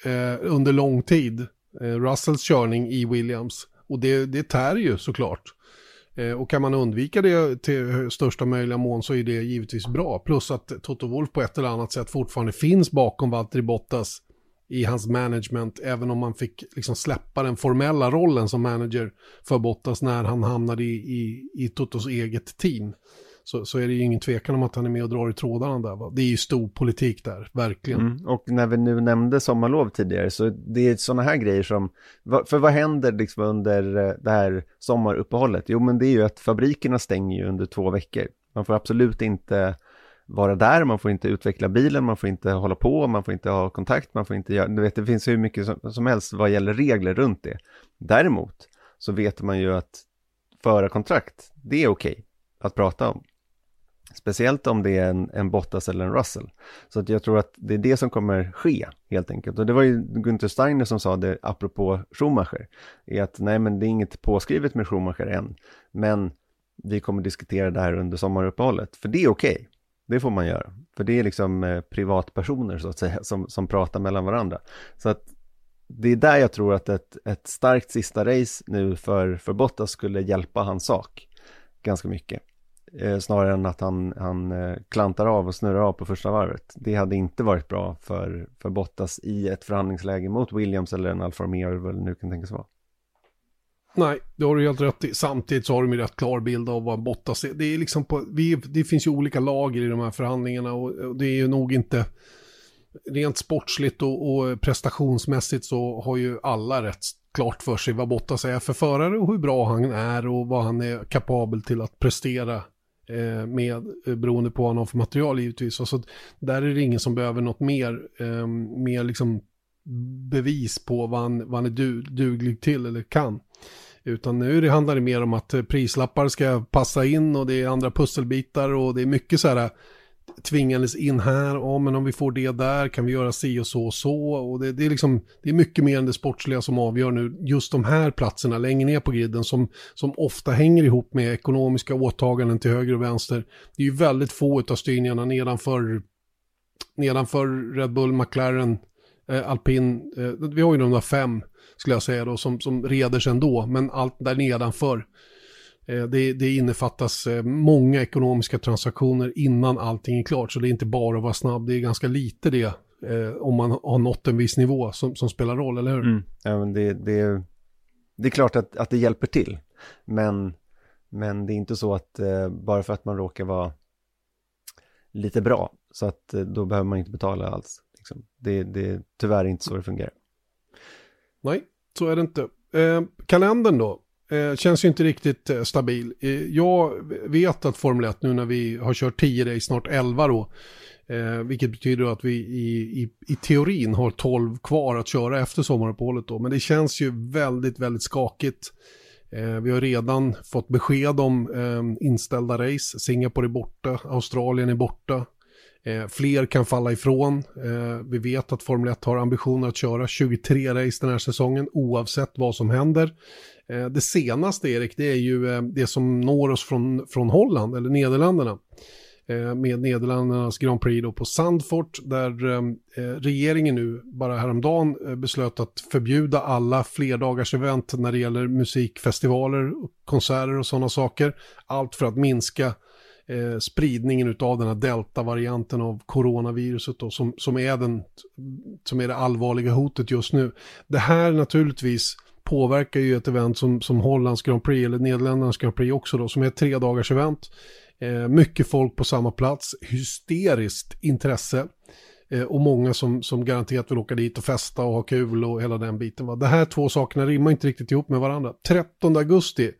eh, under lång tid eh, Russells körning i Williams. Och det, det tär ju såklart. Eh, och kan man undvika det till största möjliga mån så är det givetvis bra. Plus att Toto Wolf på ett eller annat sätt fortfarande finns bakom Valtteri Bottas i hans management, även om man fick liksom släppa den formella rollen som manager för Bottas när han hamnade i, i, i Totos eget team. Så, så är det ju ingen tvekan om att han är med och drar i trådarna där. Va? Det är ju stor politik där, verkligen. Mm. Och när vi nu nämnde sommarlov tidigare så det är sådana här grejer som, för vad händer liksom under eh, det här sommaruppehållet? Jo men det är ju att fabrikerna stänger ju under två veckor. Man får absolut inte vara där, man får inte utveckla bilen, man får inte hålla på, man får inte ha kontakt, man får inte göra, du vet det finns hur mycket som, som helst vad gäller regler runt det. Däremot så vet man ju att förarkontrakt, det är okej okay att prata om. Speciellt om det är en, en Bottas eller en Russell. Så att jag tror att det är det som kommer ske helt enkelt. Och det var ju Günther Steiner som sa det apropå Schumacher. Är att nej men det är inget påskrivet med Schumacher än. Men vi kommer diskutera det här under sommaruppehållet. För det är okej. Okay. Det får man göra. För det är liksom eh, privatpersoner så att säga som, som pratar mellan varandra. Så att det är där jag tror att ett, ett starkt sista race nu för, för Bottas skulle hjälpa hans sak ganska mycket. Eh, snarare än att han, han eh, klantar av och snurrar av på första varvet. Det hade inte varit bra för, för Bottas i ett förhandlingsläge mot Williams eller en Alfa Romeo eller vad det nu kan tänkas vara. Nej, det har du helt rätt i. Samtidigt så har de ju rätt klar bild av vad Bottas är. Det, är liksom på, vi, det finns ju olika lager i de här förhandlingarna och, och det är ju nog inte rent sportsligt och, och, prestationsmässigt så har ju alla rätt klart för sig vad Bottas är för förare och hur bra han är och vad han är kapabel till att prestera eh, med, eh, beroende på vad han har för material givetvis. Alltså, där är det ingen som behöver något mer, eh, mer liksom bevis på vad han, vad han är du, duglig till eller kan. Utan nu det handlar det mer om att eh, prislappar ska passa in och det är andra pusselbitar och det är mycket så här tvingades in här, ja men om vi får det där kan vi göra si och så och så. Och det, det, är liksom, det är mycket mer än det sportsliga som avgör nu. Just de här platserna längre ner på griden som, som ofta hänger ihop med ekonomiska åtaganden till höger och vänster. Det är ju väldigt få av styrningarna nedanför, nedanför Red Bull, McLaren, eh, Alpin. Eh, vi har ju de där fem skulle jag säga då som, som reder sig ändå, men allt där nedanför det, det innefattas eh, många ekonomiska transaktioner innan allting är klart. Så det är inte bara att vara snabb, det är ganska lite det eh, om man har nått en viss nivå som, som spelar roll, eller hur? Mm. Ja, men det, det, det är klart att, att det hjälper till. Men, men det är inte så att eh, bara för att man råkar vara lite bra så att eh, då behöver man inte betala alls. Liksom. Det, det är tyvärr inte så det fungerar. Nej, så är det inte. Eh, kalendern då? Eh, känns ju inte riktigt eh, stabil. Eh, jag vet att Formel 1 nu när vi har kört 10 race, snart 11 då, eh, vilket betyder att vi i, i, i teorin har 12 kvar att köra efter sommaruppehållet då. Men det känns ju väldigt, väldigt skakigt. Eh, vi har redan fått besked om eh, inställda race. Singapore är borta, Australien är borta. Eh, fler kan falla ifrån. Eh, vi vet att Formel 1 har ambitioner att köra 23 race den här säsongen oavsett vad som händer. Eh, det senaste, Erik, det är ju eh, det som når oss från, från Holland, eller Nederländerna. Eh, med Nederländernas Grand Prix då på Sandfort, där eh, eh, regeringen nu bara häromdagen eh, beslöt att förbjuda alla flerdagars event när det gäller musikfestivaler, konserter och sådana saker. Allt för att minska Eh, spridningen av den här delta-varianten av coronaviruset då, som, som, är den, som är det allvarliga hotet just nu. Det här naturligtvis påverkar ju ett event som, som Hollands Grand Prix eller Nederländernas Grand Prix också då, som är ett tre dagars event. Eh, mycket folk på samma plats, hysteriskt intresse. Eh, och många som, som garanterat vill åka dit och festa och ha kul och hela den biten. Va? Det här två sakerna rimmar inte riktigt ihop med varandra. 13 augusti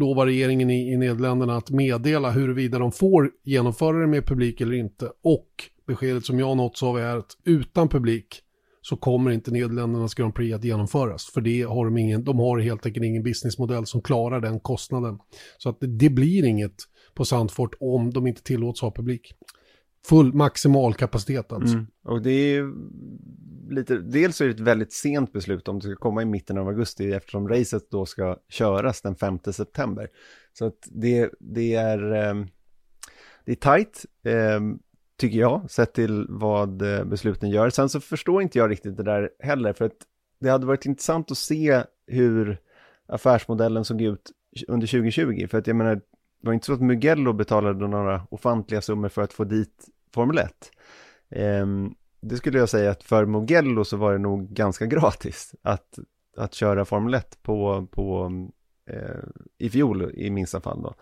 lovar regeringen i, i Nederländerna att meddela huruvida de får genomföra det med publik eller inte. Och beskedet som jag nåtts av är att utan publik så kommer inte Nederländernas Grand Prix att genomföras. För det har de ingen, de har helt enkelt ingen businessmodell som klarar den kostnaden. Så att det, det blir inget på Sandfort om de inte tillåts ha publik. Full maximal kapacitet alltså. Mm. Och det är lite, dels är det ett väldigt sent beslut om det ska komma i mitten av augusti eftersom racet då ska köras den 5 september. Så att det, det är, ehm, det är tajt, ehm, tycker jag, sett till vad eh, besluten gör. Sen så förstår inte jag riktigt det där heller, för att det hade varit intressant att se hur affärsmodellen såg ut under 2020. För att jag menar, det var inte så att Mugello betalade några ofantliga summor för att få dit Formel 1. Um, ehm, det skulle jag säga att för Mugello så var det nog ganska gratis att, att köra Formel 1 på, på eh, i fjol i minsta fall då.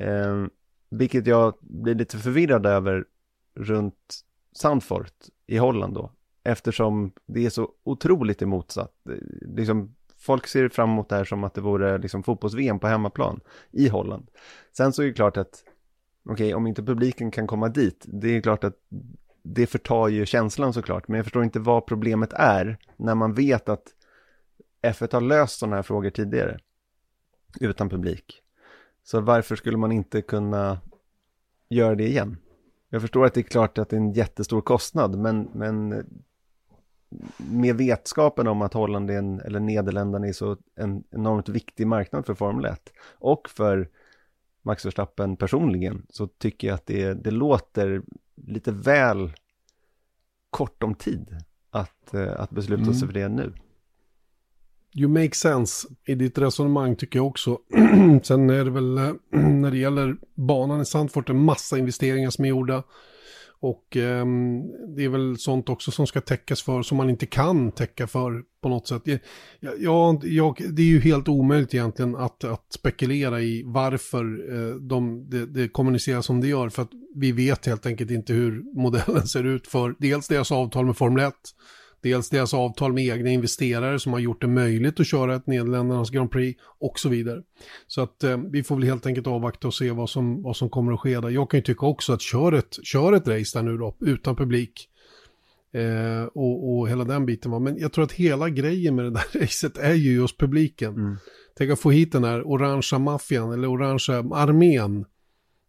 Eh, vilket jag blir lite förvirrad över runt Sandfort i Holland då. Eftersom det är så otroligt emotsatt. Liksom, folk ser fram emot det här som att det vore liksom fotbolls-VM på hemmaplan i Holland. Sen så är det klart att, okej, okay, om inte publiken kan komma dit, det är klart att det förtar ju känslan såklart, men jag förstår inte vad problemet är när man vet att F1 har löst sådana här frågor tidigare utan publik. Så varför skulle man inte kunna göra det igen? Jag förstår att det är klart att det är en jättestor kostnad, men, men med vetskapen om att Holland är en, eller Nederländerna är så en enormt viktig marknad för Formel 1 och för Max Verstappen personligen så tycker jag att det, det låter lite väl kort om tid att, eh, att besluta mm. sig för det nu. You make sense i ditt resonemang tycker jag också. *clears throat* Sen är det väl eh, *clears throat* när det gäller banan i Sandfort en massa investeringar som är gjorda. Och eh, det är väl sånt också som ska täckas för som man inte kan täcka för på något sätt. Ja, ja, det är ju helt omöjligt egentligen att, att spekulera i varför eh, de, det, det kommuniceras som det gör. För att vi vet helt enkelt inte hur modellen *laughs* ser ut för dels deras avtal med Formel 1 Dels deras avtal med egna investerare som har gjort det möjligt att köra ett Nederländernas Grand Prix och så vidare. Så att eh, vi får väl helt enkelt avvakta och se vad som, vad som kommer att ske där. Jag kan ju tycka också att kör ett, kör ett race där nu då, utan publik. Eh, och, och hela den biten va. Men jag tror att hela grejen med det där *laughs* racet är ju just publiken. Mm. Tänk att få hit den här orangea maffian eller orangea armén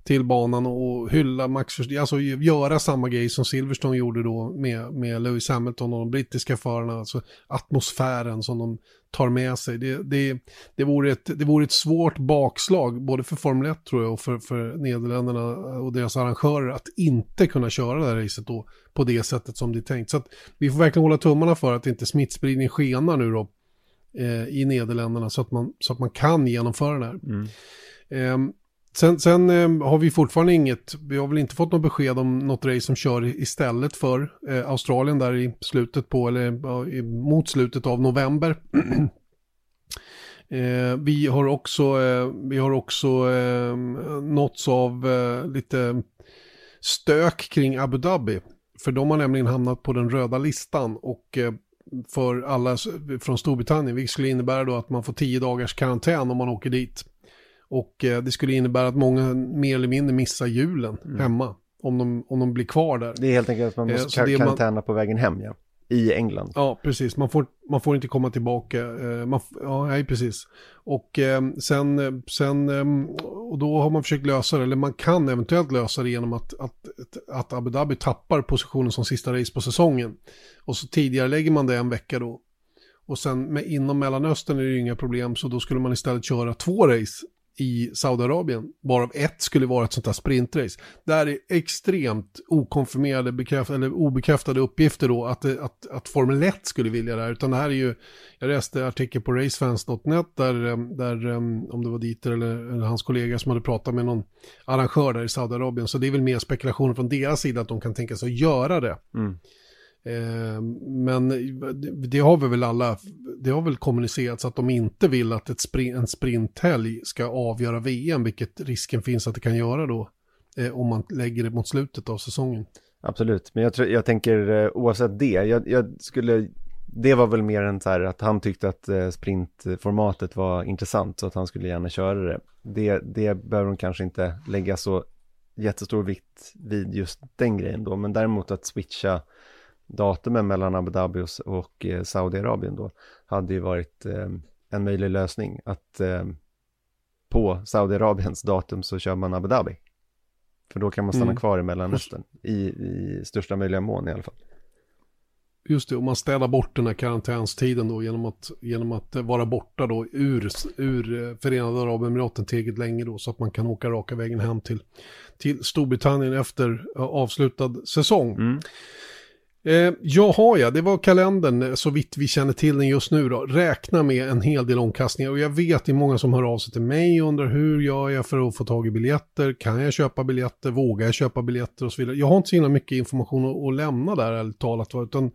till banan och hylla Max alltså göra samma grej som Silverstone gjorde då med, med Lewis Hamilton och de brittiska förarna, alltså atmosfären som de tar med sig. Det, det, det, vore, ett, det vore ett svårt bakslag, både för Formel 1 tror jag och för, för Nederländerna och deras arrangörer, att inte kunna köra det här racet då på det sättet som det är tänkt. Så att vi får verkligen hålla tummarna för att inte smittspridning skenar nu då eh, i Nederländerna så att, man, så att man kan genomföra det här. Mm. Eh, Sen, sen eh, har vi fortfarande inget, vi har väl inte fått något besked om något race som kör istället för eh, Australien där i slutet på, eller eh, mot slutet av november. *clears throat* Eh, vi har också, eh, vi har också eh, nåtts av eh, lite stök kring Abu Dhabi. För de har nämligen hamnat på den röda listan och eh, för alla från Storbritannien, vilket skulle innebära då att man får tio dagars karantän om man åker dit. Och eh, det skulle innebära att många mer eller mindre missar julen mm. hemma. Om de, om de blir kvar där. Det är helt enkelt att man måste eh, karantäna man... på vägen hem ja. I England. Ja, precis. Man får, man får inte komma tillbaka. Eh, man, ja, nej, precis. Och eh, sen, sen eh, och då har man försökt lösa det, eller man kan eventuellt lösa det genom att, att, att Abu Dhabi tappar positionen som sista race på säsongen. Och så tidigare lägger man det en vecka då. Och sen med, inom Mellanöstern är det ju inga problem, så då skulle man istället köra två race i Saudiarabien, varav ett skulle vara ett sånt här sprintrace. Där är extremt okonfirmerade, bekräft, eller obekräftade uppgifter då att, att, att Formel 1 skulle vilja det här, utan det här är ju, jag läste artikel på racefans.net där, eh, där, eh, om det var Dieter eller, eller hans kollega som hade pratat med någon arrangör där i Saudiarabien, så det är väl mer spekulationer från deras sida att de kan tänka sig att göra det. Mm. Eh, men det har vi väl alla, det har väl kommunicerats att de inte vill att ett sprint, en sprinthelg ska avgöra VM, vilket risken finns att det kan göra då eh, om man lägger det mot slutet av säsongen. Absolut, men jag, tror, jag tänker eh, oavsett det, jag, jag, skulle, det var väl mer än så här att han tyckte att eh, sprintformatet var intressant så att han skulle gärna köra det. Det, det behöver de kanske inte lägga så jättestor vikt vid just den grejen då, men däremot att switcha datumen mellan Abu Dhabi och, och eh, Saudiarabien då hade ju varit eh, en möjlig lösning att eh, på Saudiarabiens datum så kör man Abu Dhabi. För då kan man stanna mm. kvar i Mellanöstern i, i största möjliga mån i alla fall. Just det, och man städar bort den här karantänstiden då genom att, genom att vara borta då ur, ur eh, Förenade Arabemiraten tillräckligt länge då så att man kan åka raka vägen hem till, till Storbritannien efter eh, avslutad säsong. Mm. Eh, jaha ja, det var kalendern eh, så vitt vi känner till den just nu då. Räkna med en hel del omkastningar och jag vet det är många som hör av sig till mig och undrar hur gör jag för att få tag i biljetter? Kan jag köpa biljetter? Vågar jag köpa biljetter och så vidare? Jag har inte så himla mycket information att, att lämna där ärligt talat utan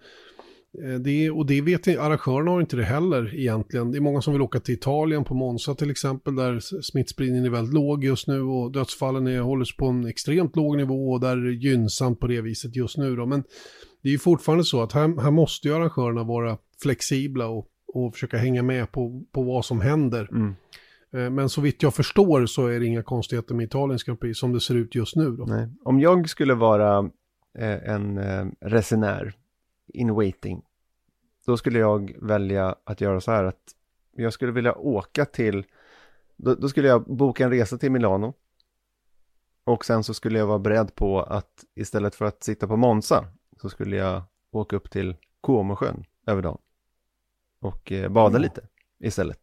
det, och det vet arrangörerna har inte det heller egentligen. Det är många som vill åka till Italien på Monza till exempel där smittspridningen är väldigt låg just nu och dödsfallen är, håller sig på en extremt låg nivå och där är det gynnsamt på det viset just nu då. Men det är ju fortfarande så att här, här måste ju arrangörerna vara flexibla och, och försöka hänga med på, på vad som händer. Mm. Eh, men så vitt jag förstår så är det inga konstigheter med Italiens Grand Prix som det ser ut just nu. Om jag skulle vara eh, en eh, resenär in waiting, då skulle jag välja att göra så här att jag skulle vilja åka till, då, då skulle jag boka en resa till Milano. Och sen så skulle jag vara beredd på att istället för att sitta på Monza så skulle jag åka upp till Comosjön över dagen. Och eh, bada mm. lite istället.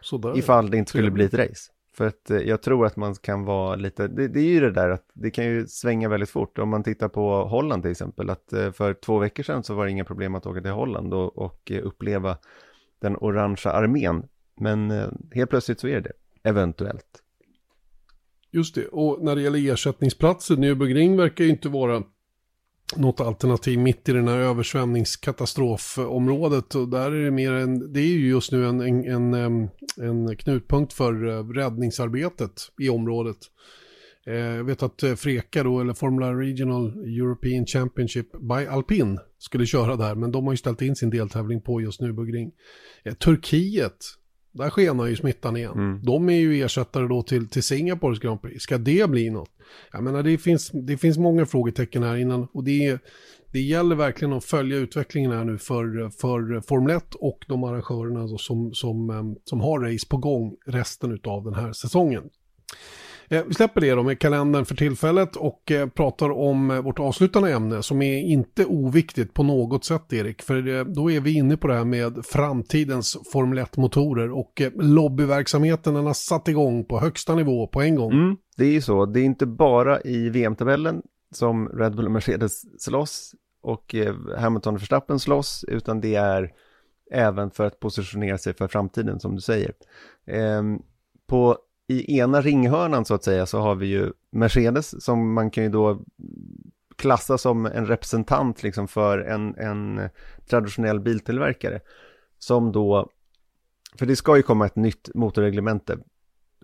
Sådär. Ifall det inte skulle bli ett race. För att eh, jag tror att man kan vara lite, det, det, är ju det där att det kan ju svänga väldigt fort. Om man tittar på Holland till exempel, att eh, för två veckor sedan så var det inga problem att åka till Holland och, och eh, uppleva den orangea armén. Men helt plötsligt så är det eventuellt. Just det, och när det gäller ersättningsplatser, Nürburgring verkar ju inte vara något alternativ mitt i den här översvämningskatastrofområdet. Och där är det mer en, det är ju just nu en, en, en, en knutpunkt för eh, räddningsarbetet i området. Eh, jag vet att eh, Freka då, eller Formula Regional European Championship by Alpin skulle köra där, men de har ju ställt in sin deltävling på just nu Bugring. Eh, Turkiet där skenar ju smittan igen. Mm. De är ju ersättare då till, till Singapores Grand Prix. Ska det bli något? Jag menar det finns, det finns många frågetecken här innan och det, det gäller verkligen att följa utvecklingen här nu för, för Formel 1 och de arrangörerna som, som, eh, som har race på gång resten av den här säsongen. Eh, vi släpper det då med kalendern för tillfället och eh, pratar om eh, vårt avslutande ämne som är inte oviktigt på något sätt Erik. För då är vi inne på det här med framtidens Formel 1-motorer och lobbyverksamheten den har satt igång på högsta nivå på en gång. Mm, det är ju så, det är inte bara i VM-tabellen som Red Bull och Mercedes slåss och Hamilton och Verstappen slåss utan det är även för att positionera sig för framtiden som du säger. Ehm, på i ena ringhörnan så att säga så har vi ju Mercedes som man kan ju då klassa som en representant liksom för en, en traditionell biltillverkare. Som då, för det ska ju komma ett nytt motorreglemente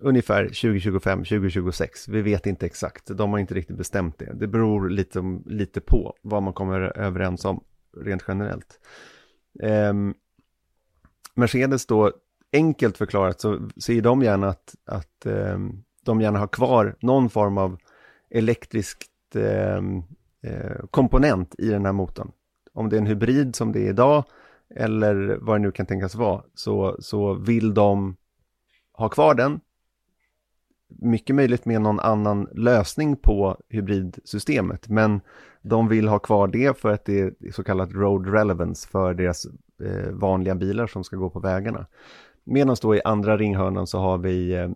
ungefär 2025, 2026. Vi vet inte exakt, de har inte riktigt bestämt det. Det beror lite, lite på vad man kommer överens om rent generellt. Eh, Mercedes då enkelt förklarat så ser de gärna att, att eh, de gärna har kvar någon form av elektriskt eh, eh, komponent i den här motorn. Om det är en hybrid som det är idag eller vad det nu kan tänkas vara så, så vill de ha kvar den. Mycket möjligt med någon annan lösning på hybridsystemet men de vill ha kvar det för att det är så kallat road relevance för deras eh, vanliga bilar som ska gå på vägarna. Medan då i andra ringhörnan så har vi eh,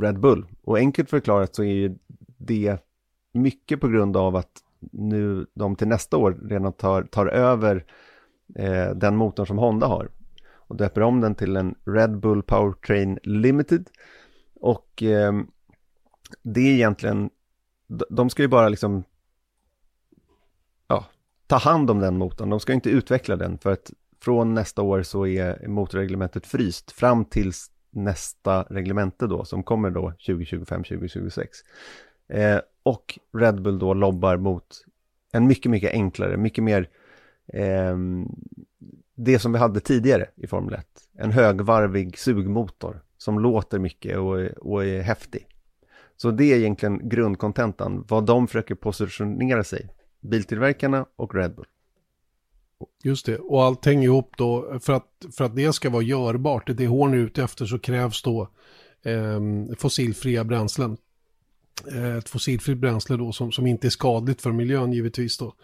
Red Bull. Och enkelt förklarat så är ju det mycket på grund av att nu de till nästa år redan tar, tar över eh, den motorn som Honda har. Och döper om den till en Red Bull Powertrain Limited. Och eh, det är egentligen, de ska ju bara liksom ja, ta hand om den motorn. De ska inte utveckla den för att från nästa år så är motorreglementet fryst fram tills nästa reglemente då som kommer då 2025-2026. Eh, och Red Bull då lobbar mot en mycket, mycket enklare, mycket mer eh, det som vi hade tidigare i Formel 1. En högvarvig sugmotor som låter mycket och, och är häftig. Så det är egentligen grundkontentan, vad de försöker positionera sig, biltillverkarna och Red Bull. Just det, och allt hänger ihop då, för att, för att det ska vara görbart, det hon är ute efter så krävs då eh, fossilfria bränslen. Eh, ett fossilfritt bränsle då som, som inte är skadligt för miljön givetvis då.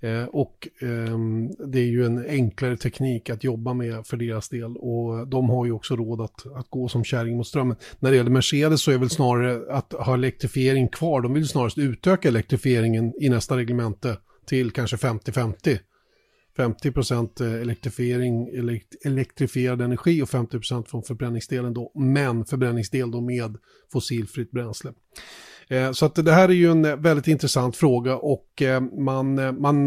Eh, och eh, det är ju en enklare teknik att jobba med för deras del och de har ju också råd att, att gå som kärring mot strömmen. När det gäller Mercedes så är väl snarare att ha elektrifiering kvar, de vill snarast utöka elektrifieringen i nästa reglemente till kanske 50-50. 50% eh, elektrifiering, elektrifierad energi och 50% från förbränningsdelen då, men förbränningsdel då med fossilfritt bränsle. Eh, så att det här är ju en eh, väldigt intressant fråga och eh, man, man,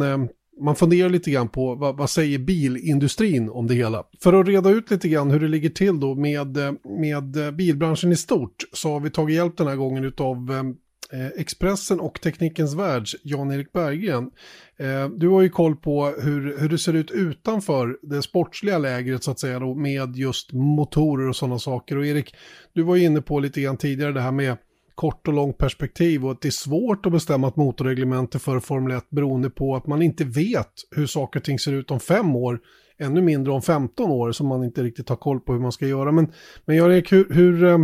man funderar lite grann på vad, vad säger bilindustrin om det hela. För att reda ut lite grann hur det ligger till då med, med bilbranschen i stort så har vi tagit hjälp den här gången av Eh, Expressen och Teknikens Världs Jan-Erik Berggren. Eh, du har ju koll på hur, hur det ser ut utanför det sportsliga lägret så att säga då, med just motorer och sådana saker. Och Erik, du var ju inne på lite grann tidigare det här med kort och långt perspektiv och att det är svårt att bestämma ett motorreglemente för Formel 1 beroende på att man inte vet hur saker och ting ser ut om fem år, ännu mindre om 15 år som man inte riktigt har koll på hur man ska göra. Men, men Jan-Erik, hur, hur eh,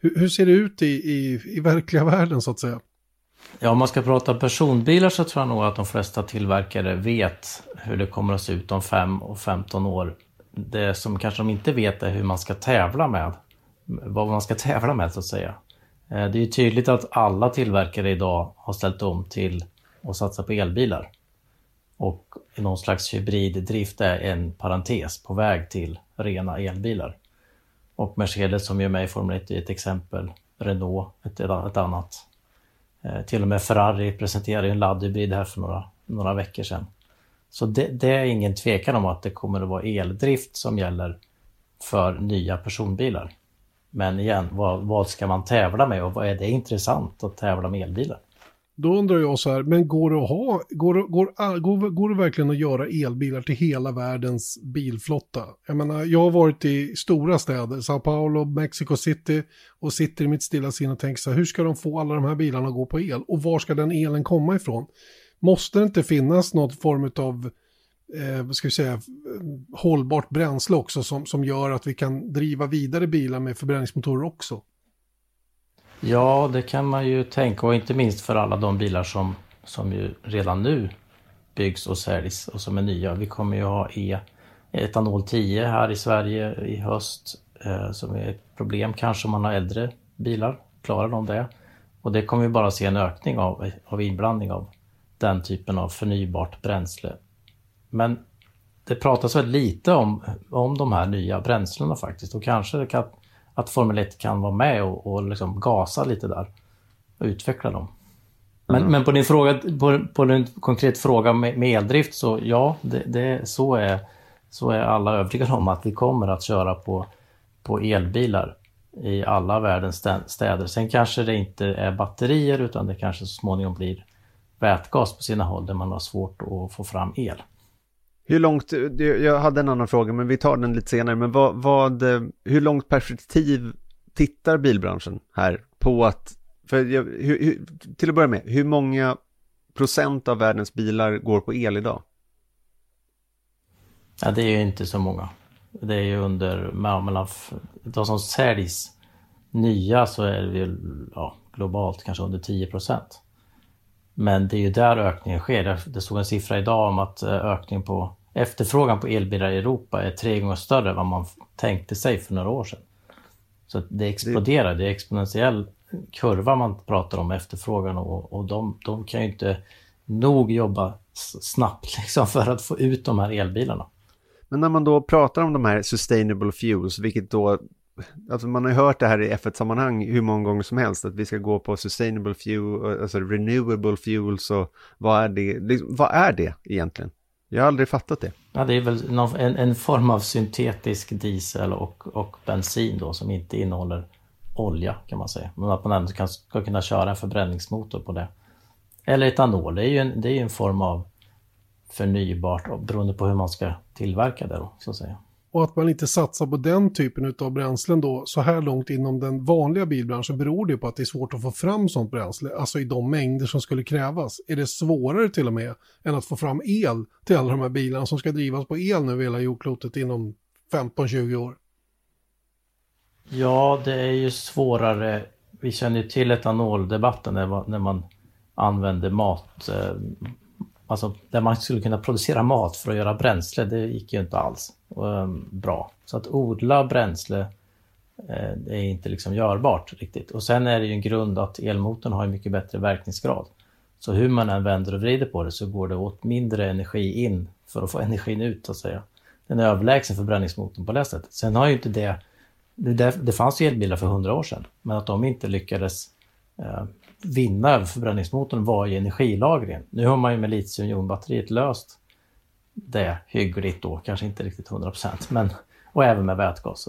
hur, hur ser det ut i, i, i verkliga världen så att säga? Ja, om man ska prata personbilar så tror jag nog att de flesta tillverkare vet hur det kommer att se ut om 5 och 15 år. Det som kanske de inte vet är hur man ska tävla med. Vad man ska *laughs* tävla med så att säga. Eh, det är ju tydligt att alla tillverkare idag har ställt om till att satsa på elbilar. Och någon slags hybriddrift är en parentes på väg till rena elbilar. Och Mercedes som är med i Formel 1 är ett exempel. Renault ett, ett annat. Eh, till och med Ferrari presenterade en laddhybrid här för några, några veckor sedan. Så det, det, är ingen tvekan om att det kommer att vara eldrift som gäller för nya personbilar. Men igen, vad, vad ska man tävla med och vad är det intressant att tävla med elbilar? Då undrar jag så här, men går det, att ha, går, går, går, går det verkligen att göra elbilar till hela världens bilflotta? Jag menar, jag har varit i stora städer, Sao Paulo, Mexico City och sitter i mitt stilla sinne och tänker så här, hur ska de få alla de här bilarna att gå på el? Och var ska den elen komma ifrån? Måste det inte finnas någon form av eh, ska vi säga, eh, hållbart bränsle också som, som gör att vi kan driva vidare bilar med förbränningsmotorer också? Ja, det kan man ju tänka och inte minst för alla de bilar som, som ju redan nu byggs och säljs och som är nya. Vi kommer ju ha e etanol 10 här i Sverige i höst eh, som är ett problem kanske om man har äldre bilar. Klarar de det? Och det kommer vi bara se en ökning av, av inblandning av den typen av förnybart bränsle. Men det pratas väldigt lite om, om de här nya bränslena faktiskt och kanske det kan att Formel 1 kan vara med och, och liksom gasa lite där och utveckla dem. Men, mm. men på din fråga, på, på din konkret fråga med, med eldrift så ja, det, det, så, är, så är alla övertygade om att vi kommer att köra på, på elbilar i alla världens städer. Sen kanske det inte är batterier utan det kanske så småningom blir vätgas på sina håll där man har svårt att få fram el. Hur långt, jag hade en annan fråga men vi tar den lite senare, men vad, vad eh, hur långt perspektiv tittar bilbranschen här på att, för jag, hur, hur, till att börja med, hur många procent av världens bilar går på el idag? Ja, det är ju inte så många. Det är ju under, mellan, de som säljs nya så är det ju ja, globalt kanske under 10 procent. Men det är ju där ökningen sker. Det stod en siffra idag om att eh, ökningen på efterfrågan på elbilar i Europa är tre gånger större än vad man tänkte sig för några år sedan. Så det exploderar, det är exponentiell kurva man pratar om efterfrågan och, och de, de kan ju inte nog jobba snabbt *laughs* liksom för att få ut de här elbilarna. Men när man då pratar om de här sustainable fuels, vilket då, alltså man har ju hört det här i F1-sammanhang hur många gånger som helst, att vi ska gå på sustainable fuel, alltså renewable fuels och vad är det, liksom, vad är det egentligen? Jag har aldrig fattat det. Ja, det är väl någon, en, en, form av syntetisk diesel och, och bensin då som inte innehåller olja kan man säga. Men att man ändå kan, ska kunna köra en förbränningsmotor på det. Eller etanol, det är ju en, det är en form av förnybart beroende på hur man ska tillverka det då, så att säga. Och att man inte satsar på den typen av bränslen då så här långt inom den vanliga bilbranschen beror det på att det är svårt att få fram sånt bränsle, alltså i de mängder som skulle krävas. Är det svårare till och med än att få fram el till alla de här bilarna som ska drivas på el nu hela jordklotet inom 15-20 år? Ja, det är ju svårare. Vi känner ju till etanoldebatten när man använder mat, eh, alltså där man skulle kunna producera mat för att göra bränsle, det gick ju inte alls ehm, bra. Så att odla bränsle eh, det är inte liksom görbart riktigt. Och sen är det ju en grund att elmotorn har mycket bättre verkningsgrad. Så hur man än vänder och vrider på det så går det åt mindre energi in för att få *laughs* energin ut så att säga. Den är överlägsen förbränningsmotorn på det sättet. Sen har ju inte det, det, det fanns ju elbilar för hundra år sedan, men att de inte lyckades eh, vinna över förbränningsmotorn var ju energilagringen. Nu har man ju med litiumjonbatteriet löst det hyggligt då, kanske inte riktigt 100% men och även med vätgas.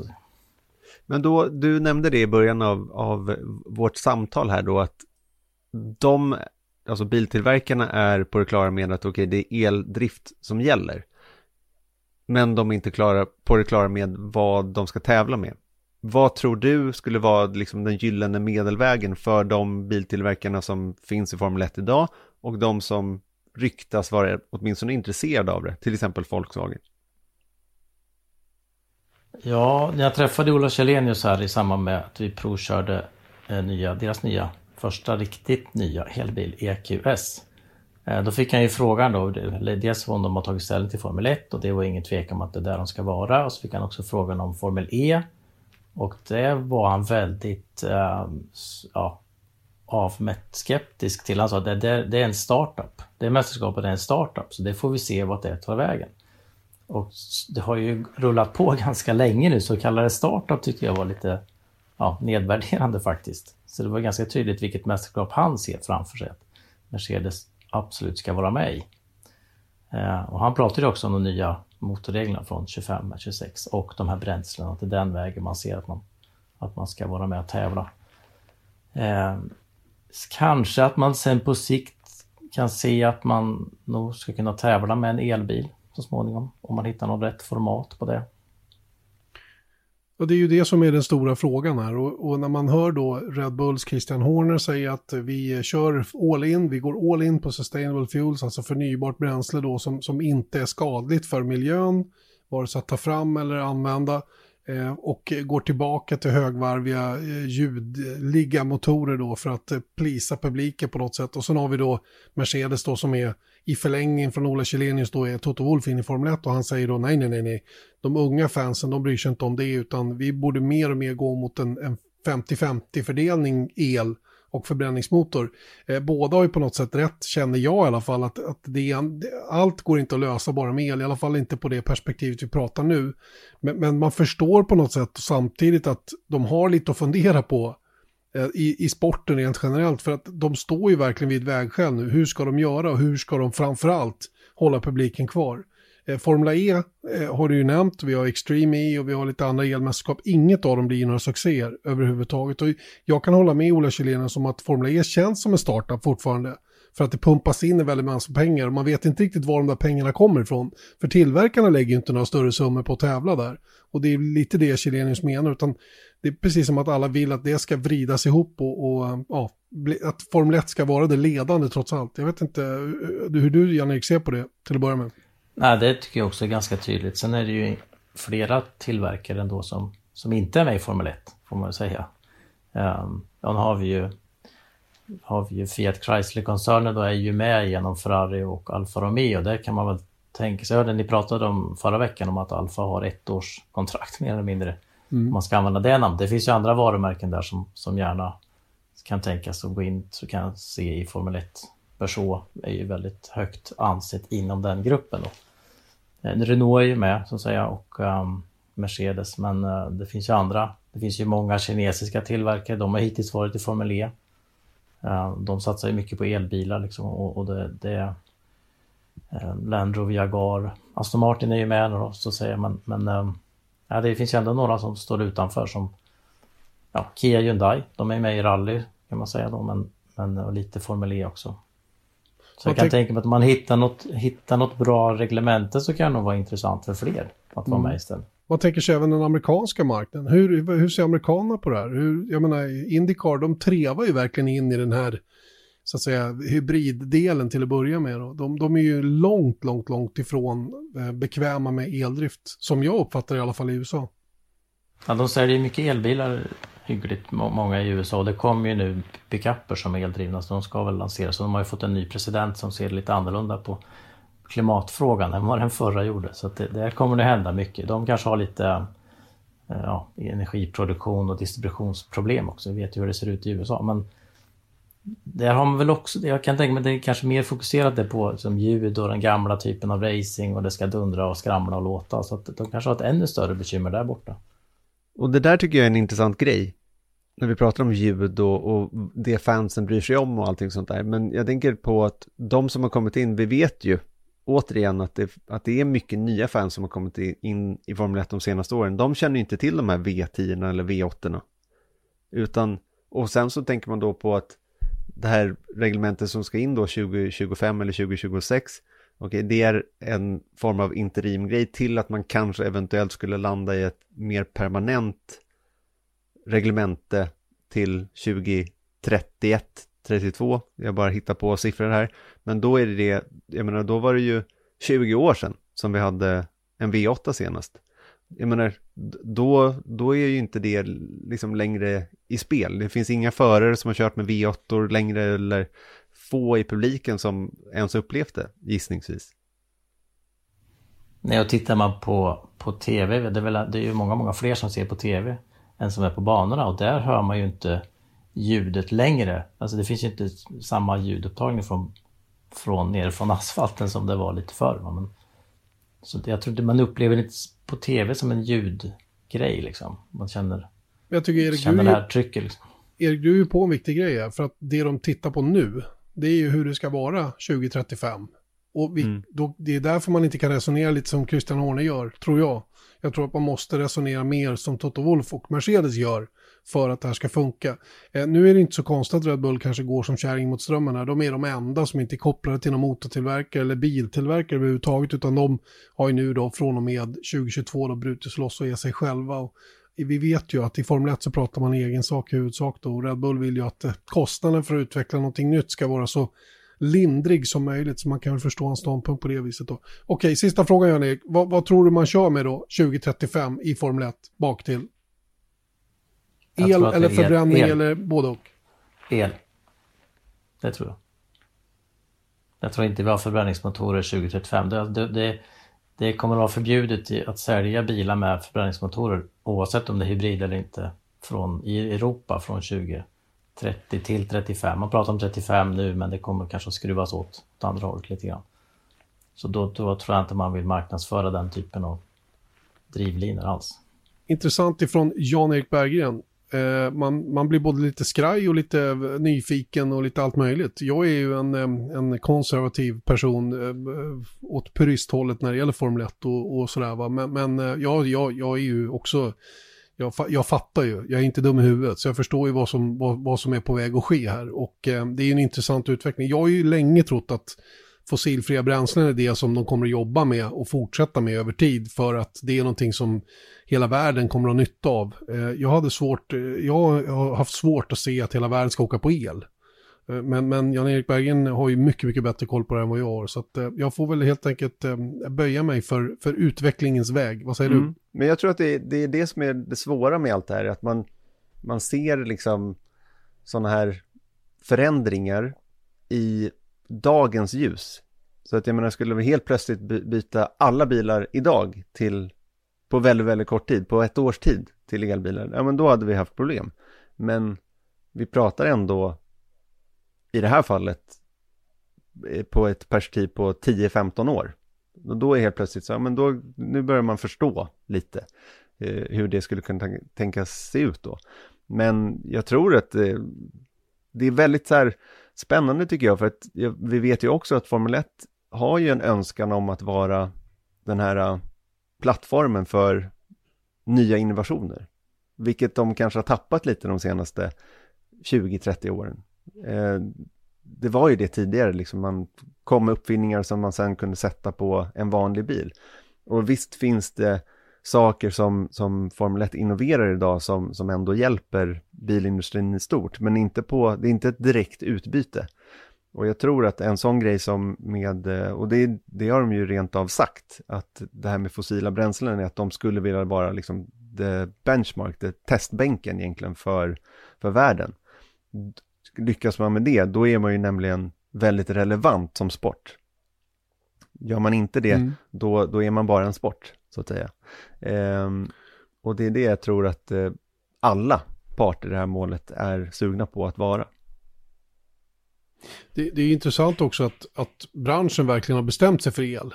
Men då, du nämnde det i början av, av vårt samtal här då att de, alltså biltillverkarna är på det klara med att okej, okay, det är eldrift som gäller. Men de är inte klara, på det klara med vad de ska tävla med. Vad tror du skulle vara liksom den gyllene medelvägen för de biltillverkarna som finns i Formel 1 idag och de som ryktas vara åtminstone intresserade av det, till exempel Volkswagen? Ja, när jag träffade Ola Källenius här i samband med att vi provkörde eh, nya, deras nya, första riktigt nya helbil, EQS. Eh, då fick han ju frågan då, dels om de har tagit ställning till Formel 1 och det var ingen tvekan om att det är där de ska vara. Och så fick han också frågan om Formel E och det var han väldigt ehm, ja, avmätt skeptisk till. Han sa att det, det, det, är en startup. Det mästerskapet är en startup, så det får vi se vart det tar vägen. Och det har ju rullat på *laughs* ganska länge nu, så att kalla det startup tyckte jag var lite ja, nedvärderande faktiskt. Så det var ganska tydligt vilket mästerskap han ser framför sig att Mercedes absolut ska vara med i. Eh, och han pratade också om de nya motorreglerna från 25 till 26 och de här bränslena. Att det är den vägen man ser att man, att man ska vara med och tävla. Eh, kanske att man sen på sikt kan se att man nog ska kunna tävla med en elbil så småningom. Om man hittar något rätt format på det. Och det är ju det som är den stora frågan här. Och, och, när man hör då Red Bulls Christian Horner säga att vi kör all in, vi går all in på sustainable fuels, alltså förnybart bränsle då som, som inte är skadligt för miljön, vare sig att ta fram eller använda. Eh, och går tillbaka till högvarviga eh, ljudliga motorer då för att eh, plisa publiken på något sätt. Och sen har vi då Mercedes då som är i förlängning från Ola Källenius då är Toto Wolff in i Formel 1 och han säger då nej, nej, nej, nej. De unga fansen, de bryr sig inte om det utan vi borde mer och mer gå mot en, en 50-50 fördelning el och förbränningsmotor. Eh, båda har ju på något sätt rätt, känner jag i alla fall, att, att det, allt går inte att lösa bara med el, i alla fall inte på det perspektivet vi pratar nu. Men, men man förstår på något sätt samtidigt att de har lite att fundera på eh, Eh, i, i sporten rent generellt, för att de står ju verkligen vid ett vägskäl nu. Hur ska de göra och hur ska de framförallt hålla publiken kvar? Eh, Formula E eh, har du ju nämnt, vi har Extreme E och vi har lite andra elmästerskap. Inget av dem blir några succéer överhuvudtaget. Och jag kan hålla med Ola Kjellén som att Formula E känns som en startup fortfarande. För att det pumpas in en väldigt massa pengar och man vet inte riktigt var de där pengarna kommer ifrån. För tillverkarna lägger ju inte några större summor på att tävla där. Och det är lite det Chilenius menar, utan det är precis som att alla vill att det ska vridas ihop och, och ja, att Formel 1 ska vara det ledande trots allt. Jag vet inte hur du, Jan-Erik, ser på det till att börja med. Nej, det tycker jag också är ganska tydligt. Sen är det ju flera tillverkare ändå som, som inte är med i Formel 1, får man säga. Um, ja, nu har vi ju har vi ju Fiat Chrysler-koncernen då är ju med genom Ferrari och Alfa Romeo. Där kan man väl tänka sig, jag hörde ni pratade om förra veckan om att Alfa har ett års kontrakt mer eller mindre. Mm. Man ska använda det namnet. Det finns ju andra varumärken där som, som gärna kan tänkas att gå in så kan se i Formel 1. Peugeot är ju väldigt högt ansett inom den gruppen. Då. Eh, Renault är ju med så att säga och um, Mercedes men uh, det finns ju andra. Det finns ju många kinesiska tillverkare. De har hittills varit i Formel E. Uh, de satsar ju mycket på elbilar liksom och, och det, det uh, Land Rover Jaguar. Aston Martin är ju med då så att säga men, uh, ja, det finns ju ändå några som står utanför som ja, Kia Hyundai, de är med i rally kan man säga då, men, men lite Formel E också. Så jag kan tänka mig att om man hittar något, hittar något bra reglemente så kan det nog vara intressant för fler att vara mm. med istället. Man tänker sig även den amerikanska marknaden? Hur, hur ser amerikanerna på det här? Hur, jag menar, Indycar, de trevar ju verkligen in i den här så att säga hybriddelen till att börja med. Då. De, de är ju långt, långt, långt ifrån eh, bekväma med eldrift, som jag uppfattar i alla fall i USA. Ja, de säljer mycket elbilar hyggligt många i USA och det kommer ju nu pickuper som är eldrivna så de ska väl lanseras. Så de har ju fått en ny president som ser lite annorlunda på klimatfrågan än vad den förra gjorde. Så det, där kommer det hända mycket. De kanske har lite eh, ja, energiproduktion och distributionsproblem också. Vi vet ju hur det ser ut i USA. Men där har man väl också, jag kan tänka mig att det är kanske mer fokuserat på som ljud och den gamla typen av racing och det ska dundra och skramla och låta. Så att de kanske har ett ännu större bekymmer där borta. Och det där tycker jag är en intressant grej. När vi pratar om ljud och, och det fansen bryr sig om och allting sånt där. Men jag tänker på att de som har kommit in, vi vet ju återigen att det, att det är mycket nya fans som har kommit in i Formel 1 de senaste åren. De känner inte till de här V10 eller V8. Utan, och sen så tänker man då på att det här reglementet som ska in då 2025 eller 2026, okej, det är en form av interimgrej till att man kanske eventuellt skulle landa i ett mer permanent reglemente till 2031, 32, jag bara hittar på siffror här, men då är det det, jag menar då var det ju 20 år sedan som vi hade en V8 senast jag menar, då, då är ju inte det liksom längre i spel. Det finns inga förare som har kört med V8 längre eller få i publiken som ens upplevt det, gissningsvis. Nej, och tittar man på, på tv, det är, väl, det är ju många, många fler som ser på tv än som är på banorna och där hör man ju inte ljudet längre. Alltså det finns ju inte samma ljudupptagning från, från nere från asfalten som det var lite förr. Men, så jag tror inte man upplever inte på tv som en ljudgrej liksom. Man känner, jag tycker Erik, känner det här trycket. Liksom. Erik, du är ju på en viktig grej här, för att det de tittar på nu, det är ju hur det ska vara 2035. Och vi, mm. då, det är därför man inte kan resonera lite som Christian Horner gör, tror jag. Jag tror att man måste resonera mer som Toto Wolf och Mercedes gör för att det här ska funka. Eh, nu är det inte så konstigt att Red Bull kanske går som kärring mot strömmen här. De är de enda som inte är kopplade till någon motortillverkare eller biltillverkare överhuvudtaget, utan de har ju nu då från och med 2022 då brutit loss och är sig själva. Och vi vet ju att i Formel 1 så pratar man egen sak i huvudsak då. Och Red Bull vill ju att eh, kostnaden för att utveckla någonting nytt ska vara så lindrig som möjligt. Så man kan väl förstå en ståndpunkt på det viset då. Okej, sista frågan Jan-Erik. Vad, vad, tror du man kör med då 2035 i Formel 1 bak till? El eller förbränning el. eller både och? El. Det tror jag. Jag tror inte vi har förbränningsmotorer 2035. Det, det, det, kommer att vara förbjudet att sälja bilar med förbränningsmotorer oavsett om det är hybrid eller inte från, i Europa från 2030 till 35. Man pratar om 35 nu men det kommer kanske att skruvas åt åt andra hållet lite grann. Så då, då tror jag inte man vill marknadsföra den typen av drivlinor alls. Intressant ifrån Jan-Erik Berggren. Eh, man, man blir både lite skraj och lite nyfiken och lite allt möjligt. Jag är ju en, en konservativ person eh, eh, åt puristhållet när det gäller Formel 1 och, och sådär. Va? Men, men jag, jag, jag är ju också, jag, jag fattar ju, jag är inte dum i huvudet, så jag förstår ju vad som, vad, vad som är på väg att ske här. Och eh, det är ju en intressant utveckling. Jag har ju länge trott att fossilfria bränslen är det som de kommer att jobba med och fortsätta med över tid för att det är någonting som hela världen kommer att ha nytta av. Eh, jag hade svårt, eh, jag har haft svårt att se att hela världen ska åka på el. Eh, men, men Jan-Erik Bergen har ju mycket, mycket bättre koll på det än vad jag har. Så jag får väl helt enkelt böja mig för, för utvecklingens väg. Vad säger mm. du? Men jag tror att det, det, är det som är det svåra med allt det här. Att man, man ser liksom sådana här förändringar i dagens ljus. Så att jag menar, skulle vi helt plötsligt byta alla bilar idag till på väldigt, väldigt kort tid, på ett års tid till elbilar, ja men då hade vi haft problem. Men vi pratar ändå i det här fallet eh, på ett perspektiv på 10-15 år. Och då är helt plötsligt så, ja men då, nu börjar man förstå lite eh, hur det skulle kunna tänkas se ut då. Men jag tror att eh, det är väldigt så här spännande tycker jag, för att vi vet ju också att Formel 1 har ju en önskan om att vara den här äh, plattformen för nya innovationer. vilket de kanske har tappat lite de senaste 20-30 åren. Eh, det var ju det tidigare, liksom man kom med uppfinningar som man sen kunde sätta på en vanlig bil. Och visst finns det saker som, som Formel 1 innoverar idag som, som ändå hjälper bilindustrin i stort, men inte på, det är inte ett direkt utbyte. Och jag tror att en sån grej som med, eh, och det, det har de ju rent av sagt, att det här med fossila bränslen är att de skulle vilja vara liksom the benchmark, the testbänken egentligen för, för världen. Lyckas man med det, då är man ju nämligen väldigt relevant som sport. Gör man inte det, mm. då, då är man bara en sport, så att säga. Ehm, och det är det jag tror att eh, alla parter i det här målet är sugna på att vara. Det, det är intressant också att, att branschen verkligen har bestämt sig för el.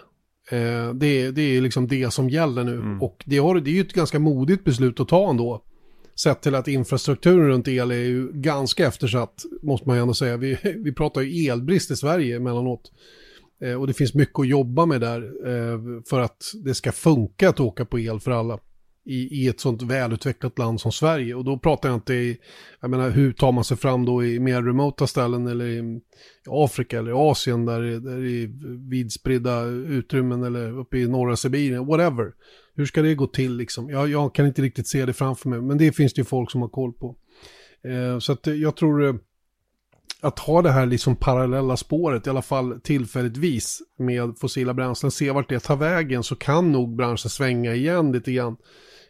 Eh, det, det är liksom det som gäller nu. Mm. Och det, har, det är ju ett ganska modigt beslut att ta ändå. Sett till att infrastrukturen runt el är ju ganska eftersatt, måste man ju ändå säga. Vi, *laughs* vi pratar ju elbrist i Sverige emellanåt. Eh, och det finns mycket att jobba med där eh, för att det ska funka att åka på el för alla i, i ett sånt välutvecklat land som Sverige. Och då pratar jag inte i, jag menar hur tar man sig fram då i mer remota ställen eller i, Afrika eller Asien där, där det är vidspridda utrymmen eller uppe i norra Sibirien, whatever. Hur ska det gå till liksom? Jag, jag kan inte riktigt se det framför mig, men det finns det ju folk som har koll på. Eh, så att jag tror eh, att ha det här liksom parallella spåret, i alla fall tillfälligtvis, med fossila bränslen, se vart det tar vägen, så kan nog branschen svänga igen lite grann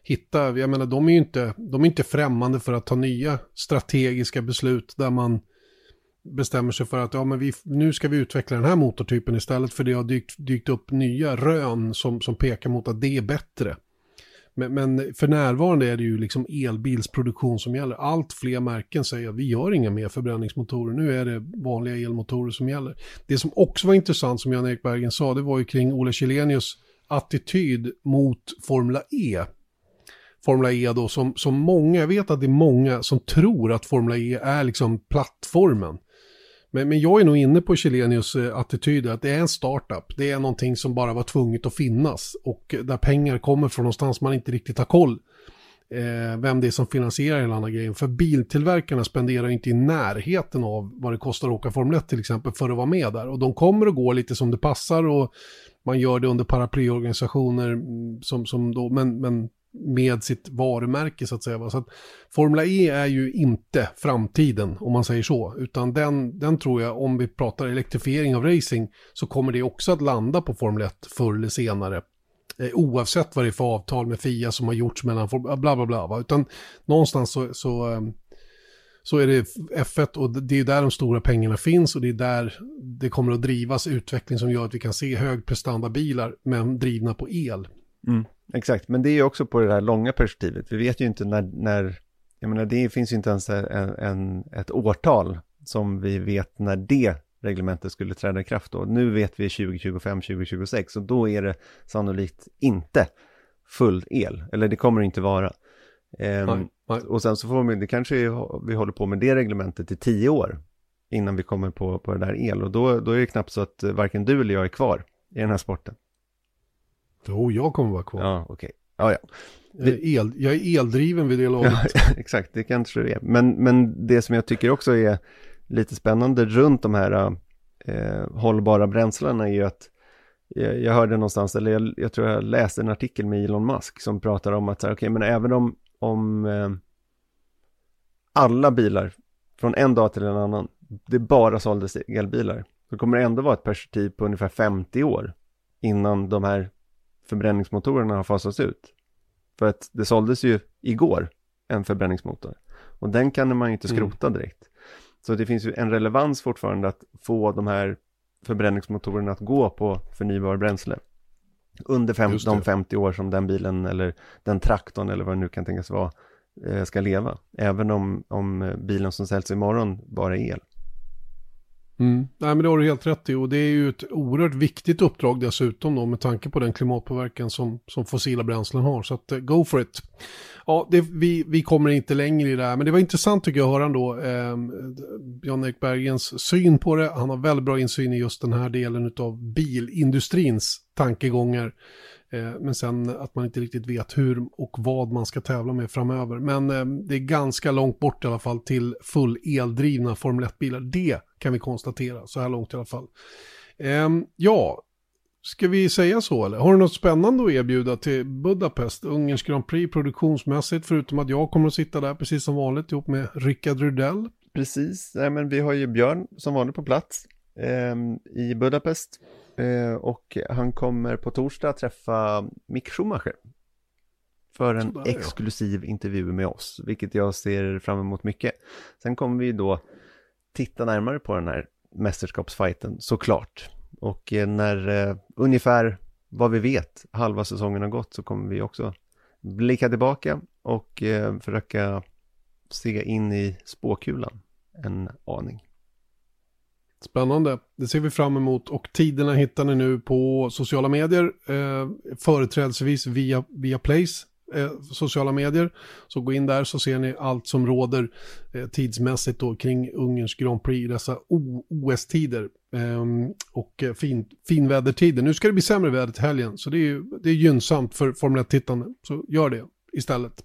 hitta, jag menar de är ju inte, de är inte främmande för att ta nya strategiska beslut där man bestämmer sig för att ja, men vi, nu ska vi utveckla den här motortypen istället för det har dykt, dykt upp nya rön som, som pekar mot att det är bättre. Men, men, för närvarande är det ju liksom elbilsproduktion som gäller. Allt fler märken säger att vi gör inga mer förbränningsmotorer. Nu är det vanliga elmotorer som gäller. Det som också var intressant som Jan-Erik Bergen sa, det var ju kring Ola Källenius attityd mot Formula E. Formula E då, som, som många, jag vet att det är många som tror att Formula E är liksom plattformen. Men, men jag är nog inne på Chilenius eh, attityd att det är en startup. Det är någonting som bara var tvunget att finnas och där pengar kommer från någonstans man inte riktigt har koll. Eh, vem det är som finansierar hela andra grejen. För biltillverkarna spenderar inte i närheten av vad det kostar att åka Formel 1 till exempel för att vara med där. Och de kommer att gå lite som det passar och man gör det under paraplyorganisationer mm, som, som då, men, men med sitt varumärke så att säga. Så att Formula E är ju inte framtiden om man säger så, utan den, den tror jag om vi pratar elektrifiering av racing så kommer det också att landa på Formel 1 förr eller senare. Eh, oavsett vad det är för avtal med FIA som har gjorts mellan, bla bla bla, va? utan någonstans så, så, ehm, så är det F1 och det är där de stora pengarna finns och det är där det kommer att drivas utveckling som gör att vi kan se högprestanda bilar men drivna på el. Mm. Exakt, men det är ju också på det här långa perspektivet. Vi vet ju inte när, när jag menar det finns ju inte ens en, en, ett årtal som vi vet när det reglementet skulle träda i kraft då. Nu vet vi 2025, 2026 och då är det sannolikt inte full el, eller det kommer det inte vara. Ehm, nej, nej. Och sen så får vi, det kanske vi håller på med det reglementet i tio år innan vi kommer på, på det där el och då, då är det knappt så att varken du eller jag är kvar i den här sporten. Jo, jag kommer vara kvar. Ja, okej. Okay. Ja, ja. Jag är, el, jag är eldriven vid det laget. *laughs* Ja, exakt, det kanske det är. Men, men det som jag tycker också är lite spännande runt de här eh, hållbara bränslena är ju att jag, jag hörde någonstans, eller jag, jag, tror jag läste en artikel med Elon Musk som pratar om att, okej, okay, men även om, om eh, alla bilar från en dag till en annan, det bara såldes elbilar, så kommer det ändå vara ett perspektiv på ungefär 50 år innan de här förbränningsmotorerna har fasats ut. För att det såldes ju igår en förbränningsmotor. Och den kan man ju inte mm. skrota direkt. Mm. Så det finns ju en relevans fortfarande att få de här förbränningsmotorerna att gå på förnybar bränsle. Under fem, de 50 år som den bilen eller den traktorn eller vad det nu kan tänkas vara eh, ska leva. Även om, om bilen som säljs imorgon bara är el. Mm. Nej men det har du helt rätt i och det är ju ett oerhört viktigt uppdrag dessutom då med tanke på den klimatpåverkan som, som fossila bränslen har. Så att eh, go for it. Ja, det, vi, vi kommer inte längre i det här men det var intressant tycker jag att höra ändå eh, Jan-Erik Bergens syn på det. Han har väldigt bra insyn i just den här delen av bilindustrins tankegångar. Eh, men sen att man inte riktigt vet hur och vad man ska tävla med framöver. Men eh, det är ganska långt bort i alla fall till full eldrivna Formel 1-bilar. Det kan vi konstatera, så här långt i alla fall. Eh, ja, ska vi säga så eller? Har du något spännande att erbjuda till Budapest, Ungerns Grand Prix produktionsmässigt, förutom att jag kommer att sitta där precis som vanligt ihop med Rickard Rudell? Precis, Nej, men vi har ju Björn som vanligt på plats eh, i Budapest. Eh, och han kommer på torsdag träffa Mick Schumacher. För en Sådär, ja. exklusiv intervju med oss, vilket jag ser fram emot mycket. Sen kommer vi då titta närmare på den här mästerskapsfighten, såklart. Och eh, när eh, ungefär vad vi vet, halva säsongen har gått, så kommer vi också blicka tillbaka och eh, försöka se in i spåkulan en aning. Spännande. Det ser vi fram emot och tiderna hittar ni nu på sociala medier. Eh, företrädesvis via, via Plays eh, sociala medier. Så gå in där så ser ni allt som råder eh, tidsmässigt då kring Ungerns Grand Prix i dessa OS-tider. Ehm, eh, och fin, finvädertider. Nu ska det bli sämre väder till helgen så det är, ju- det är gynnsamt för Formel 1-tittande. Så gör det istället.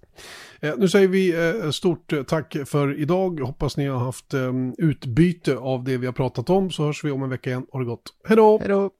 Eh, nu säger vi eh, stort tack för idag. Hoppas ni har haft eh, utbyte av det vi har pratat om så hörs vi om en vecka igen. Ha det gott. Hej då!